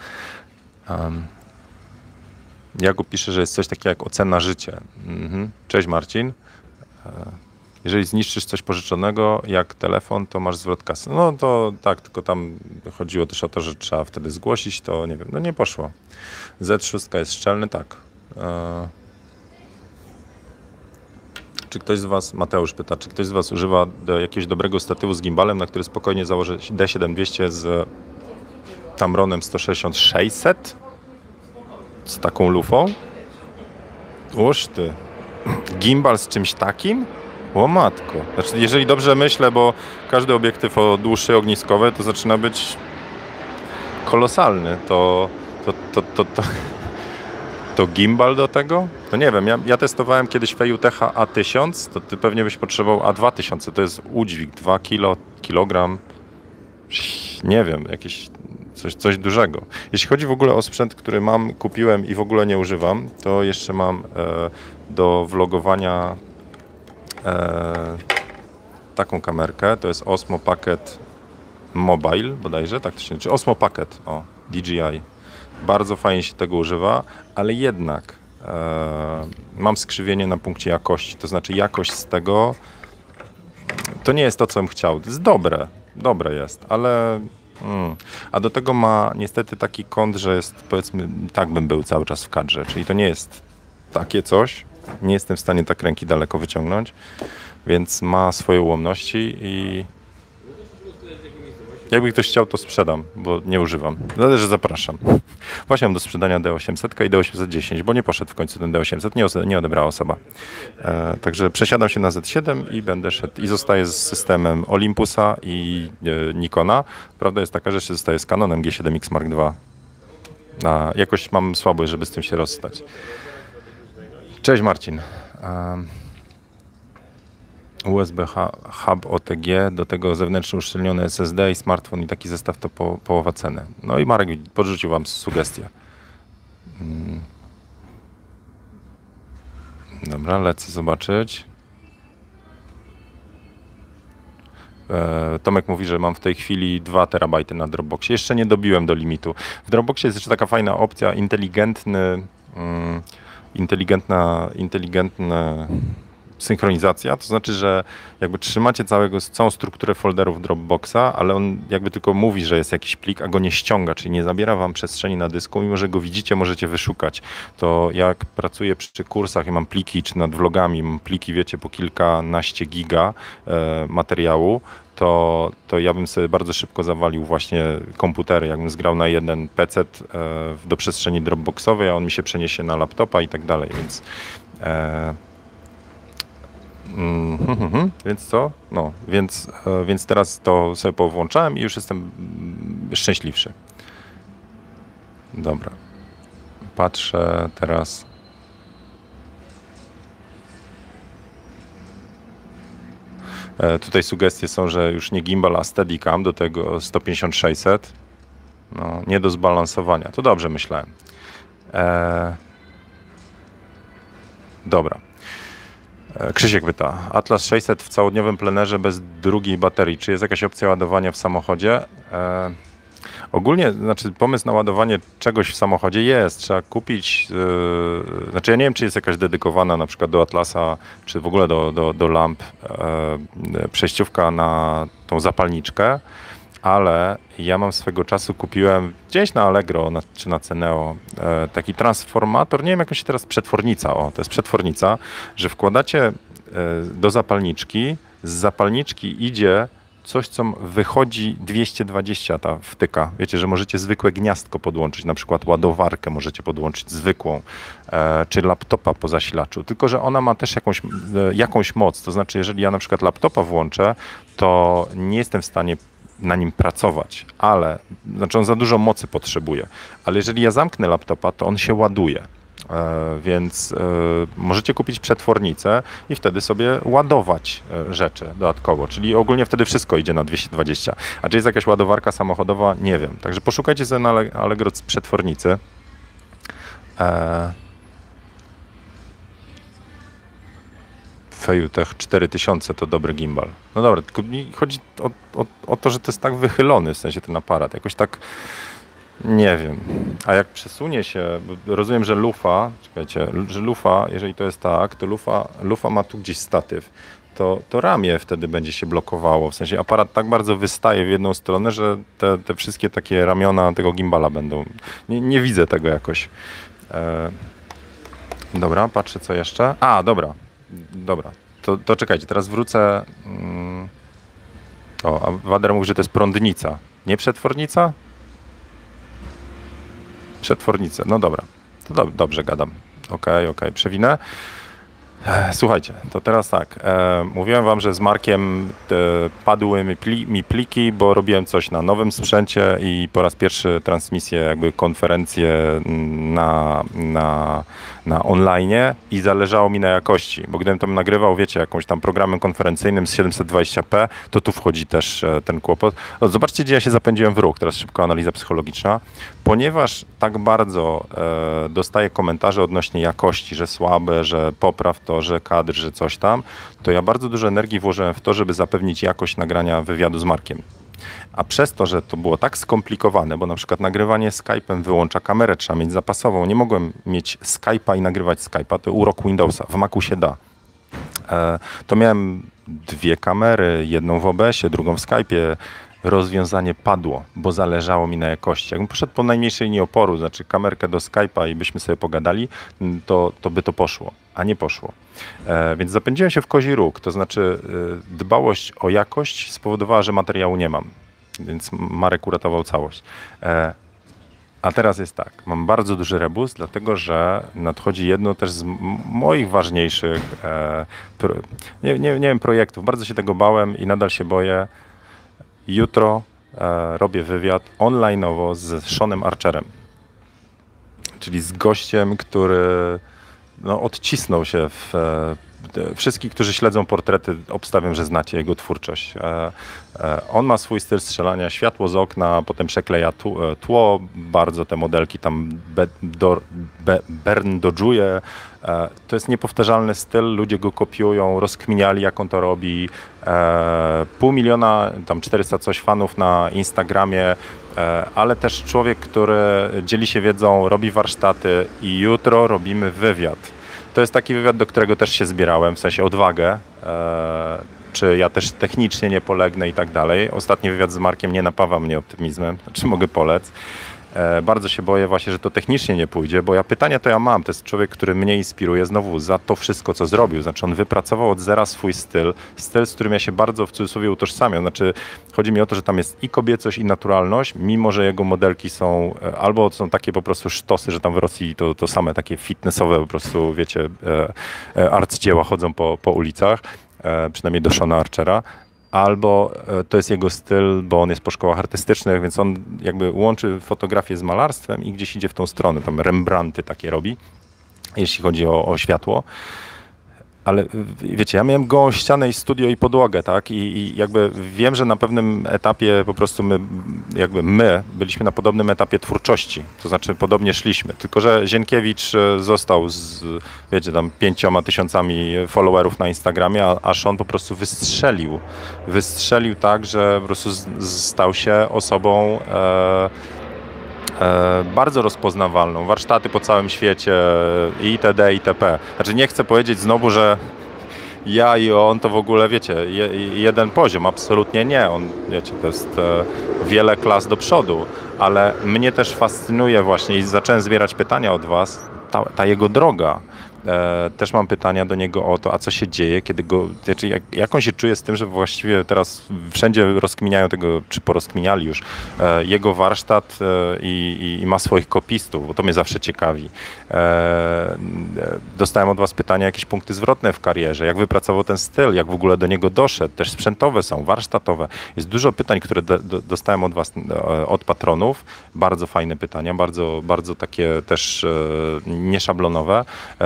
Jakub pisze, że jest coś takiego jak ocena życia. Mhm. Cześć Marcin. E, jeżeli zniszczysz coś pożyczonego, jak telefon, to masz zwrot kasy. No to tak, tylko tam chodziło też o to, że trzeba wtedy zgłosić, to nie wiem, no nie poszło. Z6 jest szczelny, tak. E, czy ktoś z Was, Mateusz pyta, czy ktoś z Was używa do jakiegoś dobrego statywu z gimbalem, na który spokojnie założy D7200 z Tamronem 160-600? Z taką lufą? Uż ty. Gimbal z czymś takim? O matko. Znaczy, jeżeli dobrze myślę, bo każdy obiektyw o dłuższej ogniskowej to zaczyna być kolosalny, to, to, to, to, to to gimbal do tego? To nie wiem, ja, ja testowałem kiedyś Fejutecha A1000, to ty pewnie byś potrzebował A2000, to jest udźwig 2 kilo, kilogram, nie wiem, jakieś coś, coś dużego. Jeśli chodzi w ogóle o sprzęt, który mam, kupiłem i w ogóle nie używam, to jeszcze mam e, do vlogowania e, taką kamerkę, to jest Osmo Pocket Mobile bodajże, tak to się czy Osmo Pocket, o, DJI bardzo fajnie się tego używa, ale jednak e, mam skrzywienie na punkcie jakości. To znaczy jakość z tego to nie jest to, co bym chciał. To jest dobre, dobre jest, ale mm. a do tego ma niestety taki kąt, że jest powiedzmy tak bym był cały czas w kadrze, czyli to nie jest takie coś. Nie jestem w stanie tak ręki daleko wyciągnąć, więc ma swoje ułomności i jakby ktoś chciał, to sprzedam, bo nie używam. Zależy, zapraszam. Właśnie mam do sprzedania D800 i D810, bo nie poszedł w końcu ten D800, nie, odebrała osoba. E, także przesiadam się na Z7 i będę szedł. I zostaję z systemem Olympusa i e, Nikona. Prawda jest taka, że jeszcze zostaję z Canonem G7X Mark II. A jakoś mam słabość, żeby z tym się rozstać. Cześć Marcin. E, USB hub OTG, do tego zewnętrznie uszczelniony SSD i smartfon i taki zestaw to po, połowa ceny. No i Marek podrzucił Wam sugestię. Hmm. Dobra, lecę zobaczyć. E, Tomek mówi, że mam w tej chwili 2 terabajty na Dropboxie. Jeszcze nie dobiłem do limitu. W Dropboxie jest jeszcze taka fajna opcja, inteligentny, mm, inteligentna, inteligentny synchronizacja, to znaczy, że jakby trzymacie całego, całą strukturę folderów Dropboxa, ale on jakby tylko mówi, że jest jakiś plik, a go nie ściąga, czyli nie zabiera wam przestrzeni na dysku, mimo że go widzicie, możecie wyszukać. To jak pracuję przy kursach i mam pliki, czy nad vlogami, mam pliki, wiecie, po kilkanaście giga e, materiału, to, to ja bym sobie bardzo szybko zawalił właśnie komputery. Jakbym zgrał na jeden PC do przestrzeni Dropboxowej, a on mi się przeniesie na laptopa i tak dalej, więc e, hmm. więc co? No, więc, e, więc teraz to sobie powłączałem i już jestem szczęśliwszy. Dobra. Patrzę teraz. E, tutaj sugestie są, że już nie gimbal, a steadicam, do tego 150-600. No, nie do zbalansowania. To dobrze myślałem. Eee... Dobra. E, Krzysiek pyta, Atlas 600 w całodniowym plenerze bez drugiej baterii. Czy jest jakaś opcja ładowania w samochodzie? Eee... Ogólnie, znaczy pomysł na ładowanie czegoś w samochodzie jest. Trzeba kupić, yy, znaczy ja nie wiem, czy jest jakaś dedykowana na przykład do Atlasa, czy w ogóle do, do, do lamp yy, przejściówka na tą zapalniczkę, ale ja mam swego czasu kupiłem gdzieś na Allegro na, czy na Ceneo yy, taki transformator, nie wiem jak się teraz, przetwornica, o to jest przetwornica, że wkładacie yy, do zapalniczki, z zapalniczki idzie coś, co wychodzi 220 ta wtyka. Wiecie, że możecie zwykłe gniazdko podłączyć, na przykład ładowarkę możecie podłączyć zwykłą, e, czy laptopa po zasilaczu, tylko że ona ma też jakąś, e, jakąś moc. To znaczy, jeżeli ja na przykład laptopa włączę, to nie jestem w stanie na nim pracować, ale znaczy on za dużo mocy potrzebuje. Ale jeżeli ja zamknę laptopa, to on się ładuje. E, więc e, możecie kupić przetwornicę i wtedy sobie ładować e, rzeczy dodatkowo, czyli ogólnie wtedy wszystko idzie na 220. A czy jest jakaś ładowarka samochodowa? Nie wiem. Także poszukajcie sobie na Allegro przetwornicy. Fejutech 4000 to dobry gimbal. No dobra, tylko mi chodzi o, o, o to, że to jest tak wychylony, w sensie ten aparat. Jakoś tak nie wiem. A jak przesunie się, rozumiem, że lufa, czekajcie, że lufa, jeżeli to jest tak, to lufa, lufa ma tu gdzieś statyw. To, to ramię wtedy będzie się blokowało. W sensie aparat tak bardzo wystaje w jedną stronę, że te, te wszystkie takie ramiona tego gimbala będą. Nie, nie widzę tego jakoś. E... Dobra, patrzę co jeszcze. A, dobra. Dobra. To, to czekajcie, teraz wrócę. Mm. O, a Wader mówi, że to jest prądnica. Nie przetwornica? Przetwornicę. No dobra, to do, dobrze gadam. Okej, okay, okej, okay. przewinę. Słuchajcie, to teraz tak. E, mówiłem wam, że z Markiem e, padły mi, pli, mi, pliki, bo robiłem coś na nowym sprzęcie i po raz pierwszy transmisję, jakby konferencję na, na, na online i zależało mi na jakości, bo gdybym tam nagrywał, wiecie, jakąś tam programem konferencyjnym z 720p, to tu wchodzi też e, ten kłopot. Zobaczcie, gdzie ja się zapędziłem w ruch. Teraz szybko analiza psychologiczna. Ponieważ tak bardzo e, dostaję komentarze odnośnie jakości, że słabe, że popraw to, że kadr, że coś tam, to ja bardzo dużo energii włożyłem w to, żeby zapewnić jakość nagrania wywiadu z Markiem. A przez to, że to było tak skomplikowane, bo na przykład nagrywanie Skype'em wyłącza kamerę, trzeba mieć zapasową. Nie mogłem mieć Skype'a i nagrywać Skype'a, to urok Windowsa, w Macu się da. E, to miałem dwie kamery, jedną w OBS-ie, drugą w Skype'ie. Rozwiązanie padło, bo zależało mi na jakości. Jakbym poszedł po najmniejszej linii oporu, znaczy kamerkę do Skype'a i byśmy sobie pogadali, to, to by to poszło, a nie poszło. E, więc zapędziłem się w kozi róg, to znaczy e, dbałość o jakość spowodowała, że materiału nie mam więc Marek uratował całość. E, a teraz jest tak, mam bardzo duży rebus, dlatego że nadchodzi jedno też z moich ważniejszych, e, nie, nie, nie wiem, projektów. Bardzo się tego bałem i nadal się boję. Jutro e, robię wywiad onlineowo z Seanem Archerem, czyli z gościem, który no, odcisnął się w wszystkich, którzy śledzą portrety, obstawiam, że znacie jego twórczość. E, e, on ma swój styl strzelania, światło z okna, potem przekleja e, tło, bardzo te modelki tam be, do, be. To jest niepowtarzalny styl, ludzie go kopiują, rozkminiali jak on to robi. Pół miliona, tam 400 coś fanów na Instagramie, ale też człowiek, który dzieli się wiedzą, robi warsztaty i jutro robimy wywiad to jest taki wywiad, do którego też się zbierałem, w sensie odwagę, e, czy ja też technicznie nie polegnę i tak dalej. Ostatni wywiad z Markiem nie napawa mnie optymizmem, czy mogę polec. E, bardzo się boję właśnie, że to technicznie nie pójdzie, bo ja pytania to ja mam. To jest człowiek, który mnie inspiruje znowu za to wszystko, co zrobił. Znaczy on wypracował od zera swój styl, styl, z którym ja się bardzo w cudzysłowie utożsamiam. Znaczy chodzi mi o to, że tam jest i kobiecość, i naturalność, mimo że jego modelki są e, albo są takie po prostu sztosy, że tam w Rosji to, to same takie fitnessowe po prostu, wiecie, e, arcydzieła chodzą po, po ulicach, przynajmniej do Shona Archera, albo e, to jest jego styl, bo on jest po szkołach artystycznych, więc on jakby łączy fotografię z malarstwem i gdzieś idzie w tą stronę. Tam Rembrandty takie robi, jeśli chodzi o, o światło ale wiecie, ja miałem gołą ścianę i studio i podłogę, tak? I, I, jakby wiem, że na pewnym etapie po prostu my, jakby my byliśmy na podobnym etapie twórczości, to znaczy podobnie szliśmy, tylko że Zienkiewicz e, został z, wiecie, tam pięcioma tysiącami followerów na Instagramie, a, a Sean po prostu wystrzelił. Wystrzelił tak, że po prostu z, stał się osobą E, bardzo rozpoznawalną, warsztaty po całym świecie itd. itp. Znaczy nie chcę powiedzieć znowu, że ja i on to w ogóle, wiecie, jeden poziom, absolutnie nie. On, wiecie, to jest e, wiele klas do przodu, ale mnie też fascynuje właśnie i zacząłem zbierać pytania od Was, ta, ta jego droga. E, też mam pytania do niego o to, a co się dzieje, kiedy go, znaczy jak, jak on się czuje z tym, że właściwie teraz wszędzie rozkminiają tego, czy porozkminiali już, e, jego warsztat e, i, i, ma swoich kopistów, bo to mnie zawsze ciekawi. Dostałem od was pytania, jakieś punkty zwrotne w karierze, jak wypracował ten styl, jak w ogóle do niego doszedł, też sprzętowe są, warsztatowe. Jest dużo pytań, które do, do, dostałem od was, od patronów, bardzo fajne pytania, bardzo, bardzo takie też nieszablonowe.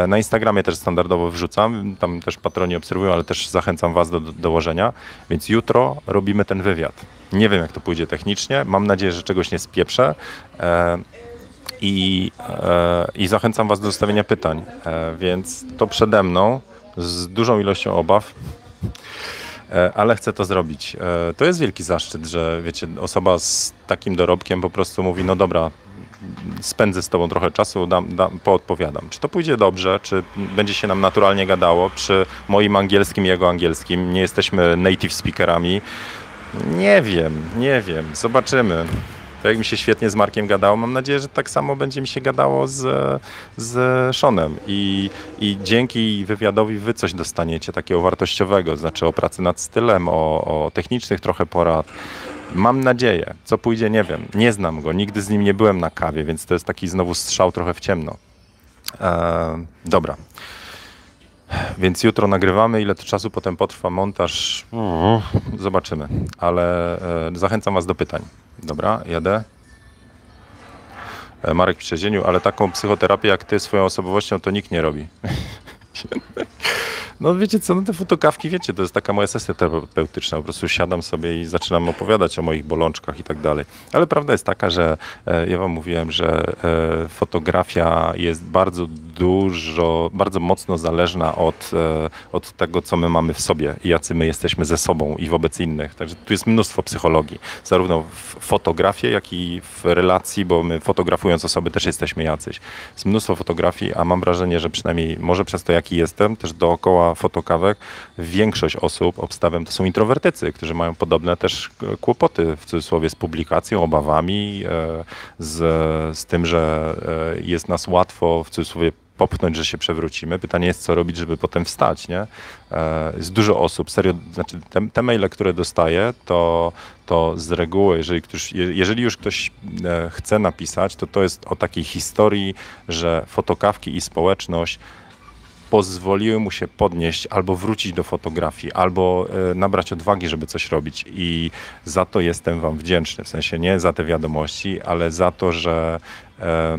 Na też standardowo wrzucam, tam też patroni obserwują, ale też zachęcam Was do dołożenia. Więc jutro robimy ten wywiad. Nie wiem, jak to pójdzie technicznie. Mam nadzieję, że czegoś nie spieprzę. E, I, e, I zachęcam Was do zostawienia pytań. E, więc to przede mną z dużą ilością obaw ale chcę to zrobić. To jest wielki zaszczyt, że wiecie, osoba z takim dorobkiem po prostu mówi, no dobra, spędzę z tobą trochę czasu, dam, dam, poodpowiadam. Czy to pójdzie dobrze, czy będzie się nam naturalnie gadało, przy moim angielskim i jego angielskim. Nie jesteśmy native speakerami. Nie wiem, nie wiem, zobaczymy. To jak mi się świetnie z Markiem gadało, mam nadzieję, że tak samo będzie mi się gadało z, z Seanem. I, I dzięki wywiadowi wy coś dostaniecie takiego wartościowego, znaczy o pracy nad stylem, o, o technicznych trochę porad. Mam nadzieję. Co pójdzie, nie wiem. Nie znam go, nigdy z nim nie byłem na kawie, więc to jest taki znowu strzał trochę w ciemno. Eee, dobra. Więc jutro nagrywamy. Ile to czasu potem potrwa montaż? Zobaczymy. Ale e, zachęcam Was do pytań. Dobra, jadę. E, Marek pisze, ale taką psychoterapię jak Ty swoją osobowością to nikt nie robi. No wiecie co, no te fotokawki, wiecie, to jest taka moja sesja terapeutyczna. Po prostu siadam sobie i zaczynam opowiadać o moich bolączkach i tak dalej. Ale prawda jest taka, że e, ja wam mówiłem, że e, fotografia jest bardzo dużo, bardzo mocno zależna od, e, od tego, co my mamy w sobie i jacy my jesteśmy ze sobą i wobec innych. Także tu jest mnóstwo psychologii, zarówno w fotografii, jak i w relacji, bo my fotografując osoby też jesteśmy jacyś. Jest mnóstwo fotografii, a mam wrażenie, że przynajmniej może przez to, jaki jestem, też dookoła fotokawek, większość osób, obstawiam, to są introwertycy, którzy mają podobne też kłopoty w cudzysłowie z publikacją, obawami, e, z, z tym, że e, jest nas łatwo w cudzysłowie popchnąć, że się przewrócimy. Pytanie jest, co robić, żeby potem wstać, nie? E, jest dużo osób, serio, znaczy te, te maile, które dostaję, to, to z reguły, jeżeli, ktoś, jeżeli już ktoś chce napisać, to to jest o takiej historii, że fotokawki i społeczność pozwoliły mu się podnieść albo wrócić do fotografii, albo e, nabrać odwagi, żeby coś robić. I za to jestem Wam wdzięczny. W sensie nie za te wiadomości, ale za to, że e,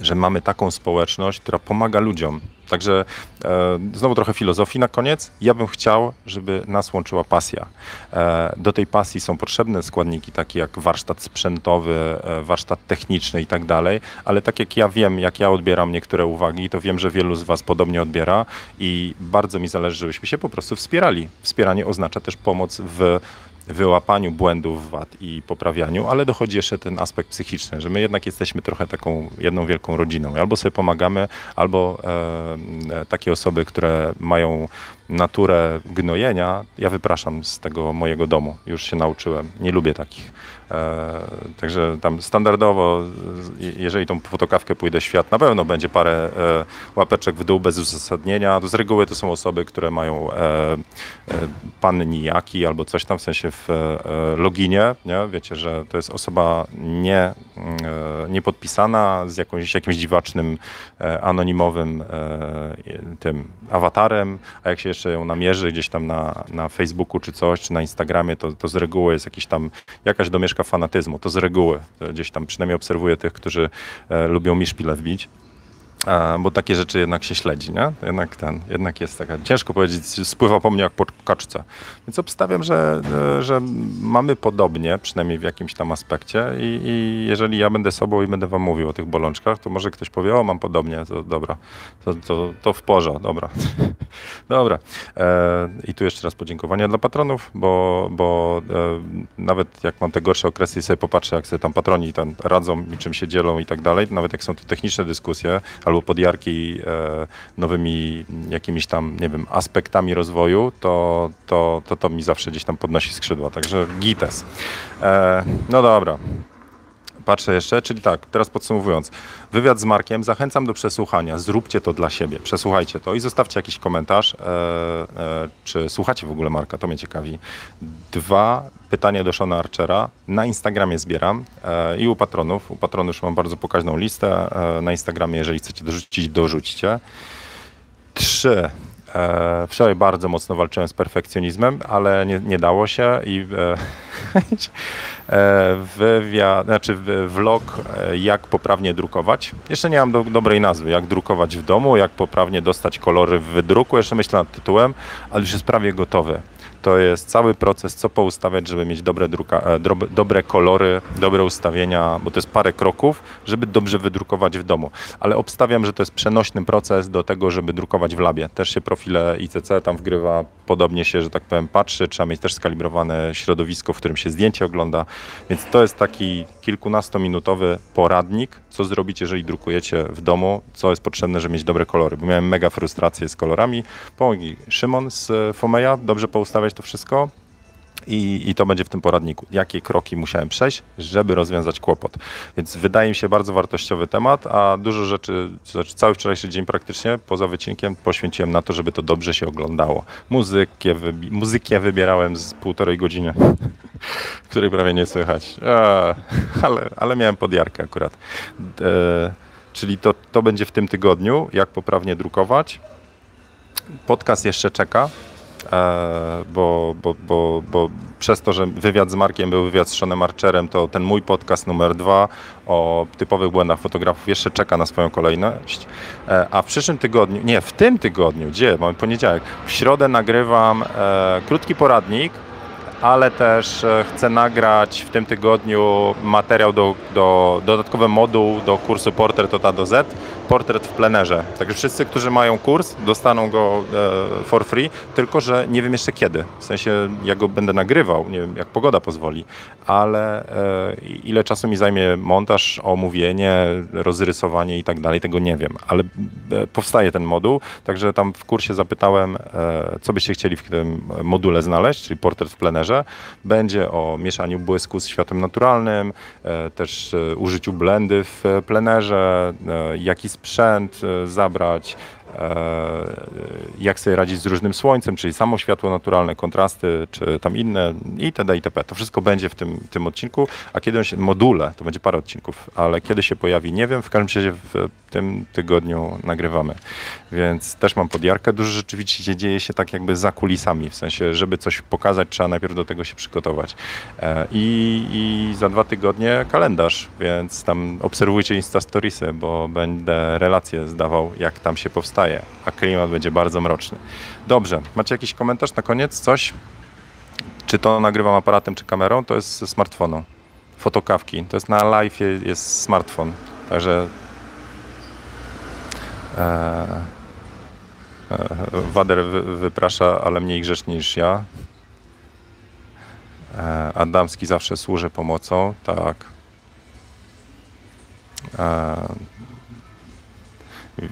że mamy taką społeczność, która pomaga ludziom. Także e, znowu trochę filozofii na koniec. Ja bym chciał, żeby nas łączyła pasja. E, do tej pasji są potrzebne składniki takie jak warsztat sprzętowy, e, warsztat techniczny i tak dalej, ale tak jak ja wiem, jak ja odbieram niektóre uwagi, to wiem, że wielu z Was podobnie odbiera i bardzo mi zależy, żebyśmy się po prostu wspierali. Wspieranie oznacza też pomoc w wyłapaniu błędów, wad i poprawianiu, ale dochodzi jeszcze ten aspekt psychiczny, że my jednak jesteśmy trochę taką jedną wielką rodziną. Albo sobie pomagamy, albo e, takie osoby, które mają naturę gnojenia, ja wypraszam z tego mojego domu. Już się nauczyłem. Nie lubię takich. E, także tam standardowo, jeżeli tą fotokawkę pójdę świat, na pewno będzie parę e, łapeczek w dół bez uzasadnienia. Z reguły to są osoby, które mają e, pan nijaki albo coś tam w sensie w loginie. Nie? Wiecie, że to jest osoba nie, niepodpisana z jakąś, jakimś dziwacznym, anonimowym tym awatarem, a jak się jeszcze ją namierzy gdzieś tam na, na Facebooku czy coś, czy na Instagramie, to, to z reguły jest jakiś tam jakaś domieszka fanatyzmu, to z reguły. Gdzieś tam przynajmniej obserwuję tych, którzy e, lubią mi szpile wbić bo takie rzeczy jednak się śledzi, nie? Jednak ten, jednak jest taka, ciężko powiedzieć, spływa po mnie jak po kaczce. Więc obstawiam, że, że mamy podobnie, przynajmniej w jakimś tam aspekcie i, i, jeżeli ja będę sobą i będę wam mówił o tych bolączkach, to może ktoś powie, o mam podobnie, to dobra, to, to, to w porze, dobra. dobra. E, I tu jeszcze raz podziękowania dla patronów, bo, bo e, nawet jak mam te gorsze okresy i sobie popatrzę, jak sobie tam patroni radzą i czym się dzielą i tak dalej, nawet jak są to techniczne dyskusje, albo podjarki e, nowymi jakimiś tam, nie wiem, aspektami rozwoju, to to, to, to mi zawsze gdzieś tam podnosi skrzydła. Także gites. E, no dobra. Patrzę jeszcze, czyli tak, teraz podsumowując. Wywiad z Markiem zachęcam do przesłuchania. Zróbcie to dla siebie. Przesłuchajcie to i zostawcie jakiś komentarz. E, e, czy słuchacie w ogóle Marka? To mnie ciekawi. Dwa pytania do Shona Archera. Na Instagramie zbieram e, i u patronów. U patronów już mam bardzo pokaźną listę. E, na Instagramie, jeżeli chcecie dorzucić, dorzućcie. Trzy. E, wczoraj bardzo mocno walczyłem z perfekcjonizmem, ale nie, nie dało się i e, wywiad, znaczy vlog e, jak poprawnie drukować. Jeszcze nie mam do, dobrej nazwy, jak drukować w domu, jak poprawnie dostać kolory w wydruku. Jeszcze myślę nad tytułem, ale już jest prawie gotowy to jest cały proces, co poustawiać, żeby mieć dobre, druka, e, dobre kolory, dobre ustawienia, bo to jest parę kroków, żeby dobrze wydrukować w domu. Ale obstawiam, że to jest przenośny proces do tego, żeby drukować w labie. Też się profile ICC tam wgrywa, podobnie się, że tak powiem, patrzy, trzeba mieć też skalibrowane środowisko, w którym się zdjęcie ogląda, więc to jest taki kilkunastominutowy poradnik, co zrobić, jeżeli drukujecie w domu, co jest potrzebne, żeby mieć dobre kolory, bo miałem mega frustrację z kolorami. Pomogi Szymon z Fomeja, dobrze poustawiać to wszystko i, i to będzie w tym poradniku. Jakie kroki musiałem przejść, żeby rozwiązać kłopot. Więc wydaje mi się bardzo wartościowy temat, a dużo rzeczy, znaczy cały wczorajszy dzień praktycznie, poza wycinkiem, poświęciłem na to, żeby to dobrze się oglądało. Muzykę, wybi muzykę wybierałem z półtorej godziny, której prawie nie słychać. A, ale, ale miałem podjarkę akurat. E, czyli to, to będzie w tym tygodniu, jak poprawnie drukować. Podcast jeszcze czeka, bo, bo, bo, bo przez to, że wywiad z Markiem był wywiad z Seanem Archerem, to ten mój podcast numer dwa o typowych błędach fotografów jeszcze czeka na swoją kolejność. E, a w przyszłym tygodniu, nie, w tym tygodniu, gdzie? Mamy poniedziałek. W środę nagrywam e, krótki poradnik, ale też chcę nagrać w tym tygodniu materiał do, do dodatkowy moduł do kursu Portrait od A do Z portret w plenerze. Także wszyscy, którzy mają kurs, dostaną go e, for free, tylko że nie wiem jeszcze kiedy. W sensie ja go będę nagrywał, nie wiem jak pogoda pozwoli, ale e, ile czasu mi zajmie montaż, omówienie, rozrysowanie i tak dalej, tego nie wiem. Ale e, powstaje ten moduł, także tam w kursie zapytałem, co byście chcieli w tym module znaleźć, czyli portret w plenerze. Będzie o mieszaniu błysku z światłem naturalnym, też użyciu blendy w plenerze, jaki sprzęt e, zabrać, jak sobie radzić z różnym słońcem, czyli samo światło naturalne, kontrasty, czy tam inne itd. itp. To wszystko będzie w tym, tym odcinku, a kiedy się, module, to będzie parę odcinków, ale kiedy się pojawi, nie wiem, w każdym razie w tym tygodniu nagrywamy, więc też mam podjarkę. Dużo rzeczywiście dzieje się tak jakby za kulisami, w sensie, żeby coś pokazać, trzeba najpierw do tego się przygotować. E, I, i za dwa tygodnie kalendarz, więc tam obserwujcie Insta Storiesy, bo będę relacje zdawał, jak tam się powstaje a klimat będzie bardzo mroczny. Dobrze, macie jakiś komentarz na koniec? Coś? Czy to nagrywam aparatem, czy kamerą? To jest ze smartfonu. Fotokawki. To jest na live jest smartfon. Także e, e, Wader wy, wyprasza, ale mniej grzecznie niż ja. E, Adamski zawsze służy pomocą, tak.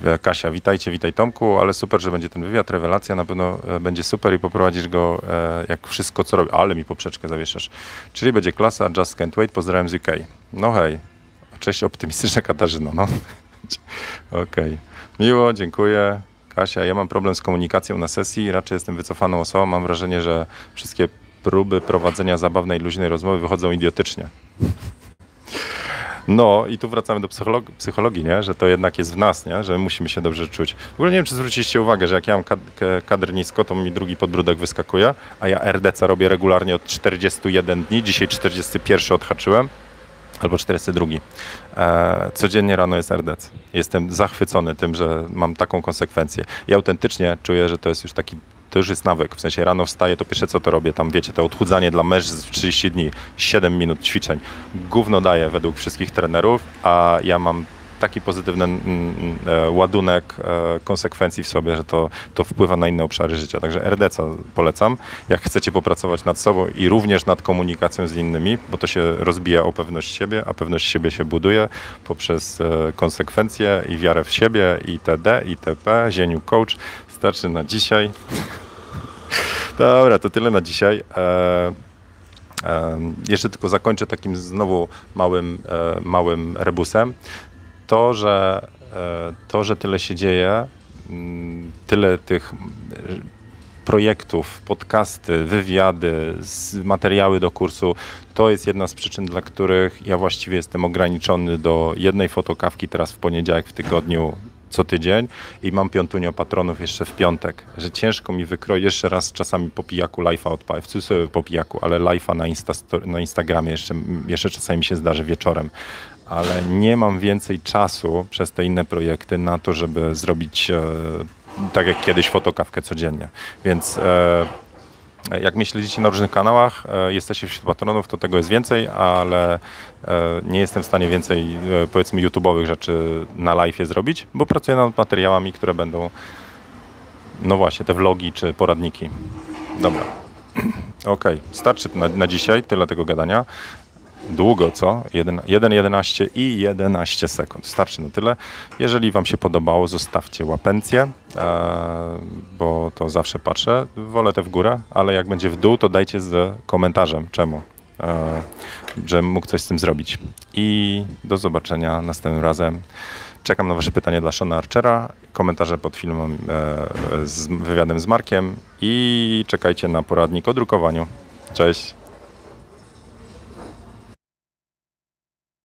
E, Kasia, witajcie, witaj Tomku, ale super, że będzie ten wywiad, rewelacja, na pewno e, będzie super i poprowadzisz go e, jak wszystko, co robi. Ale mi poprzeczkę zawieszasz. Czyli będzie klasa, just can't wait, pozdrawiam z UK. No hej, cześć optymistyczna Katarzyna, no. Okej, miło, dziękuję. Kasia, ja mam problem z komunikacją na sesji, raczej jestem wycofaną osobą, mam wrażenie, że wszystkie próby prowadzenia zabawnej, luźnej rozmowy wychodzą idiotycznie. No i tu wracamy do psycholog- psychologii, nie? że to jednak jest w nas, nie? że musimy się dobrze czuć. W ogóle nie wiem, czy zwróciliście uwagę, że jak ja mam kad- kadr nisko, to mi drugi podbródek wyskakuje, a ja RDC robię regularnie od 41 dni, dzisiaj 41 odhaczyłem. Albo 42. E, codziennie rano jest RDC. Jestem zachwycony tym, że mam taką konsekwencję. I autentycznie czuję, że to jest już taki, to już jest nawyk. W sensie rano wstaję, to pierwsze co to robię, tam wiecie, to odchudzanie dla mężczyzn w 30 dni, 7 minut ćwiczeń. Gówno daje według wszystkich trenerów, a ja mam taki pozytywny mm, mm, e, ładunek e, konsekwencji w sobie, że to, to wpływa na inne obszary życia. Także RDC polecam. Jak chcecie popracować nad sobą i również nad komunikacją z innymi, bo to się rozbija o pewność siebie, a pewność siebie się buduje poprzez e, konsekwencje i wiarę w siebie, itd., itp. Zieniu coach. Starczy na dzisiaj. Dobra, to tyle na dzisiaj. E, Em, Jeszcze tylko zakończę takim znowu małym, e, małym rebusem. To, że, e, to, że tyle się dzieje, mm, tyle tych mm, projektów, podcasty, wywiady, materiały do kursu, to jest jedna z przyczyn, dla których ja właściwie jestem ograniczony do jednej fotokawki teraz w poniedziałek w tygodniu co tydzień i mam piątunio patronów jeszcze w piątek, że ciężko mi wykroić jeszcze raz czasami po pijaku live'a odpalić, w cudzysłowie po pijaku, ale live'a na, Insta, na Instagramie jeszcze, jeszcze czasami mi się zdarzy wieczorem, ale nie mam więcej czasu przez te inne projekty na to, żeby zrobić e, tak jak kiedyś fotokawkę codziennie, więc e, jak mnie śledzicie na różnych kanałach, e, jesteście wśród patronów, to tego jest więcej, ale e, nie jestem w stanie więcej, e, powiedzmy, YouTube'owych rzeczy na live zrobić, bo pracuję nad materiałami, które będą, no właśnie, te vlogi czy poradniki. Dobra. Okej, starczy na, na dzisiaj, tyle tego gadania. Długo, co? 1,11 i 11 sekund. Starczy na tyle. Jeżeli Wam się podobało, zostawcie łapencję, e, bo to zawsze patrzę. Wolę te w górę, ale jak będzie w dół, to dajcie z komentarzem, czemu. E, że mógł coś z tym zrobić. I do zobaczenia następnym razem. Czekam na Wasze pytania dla Shona Archera, komentarze pod filmem e, z wywiadem z Markiem i czekajcie na poradnik o drukowaniu. Cześć.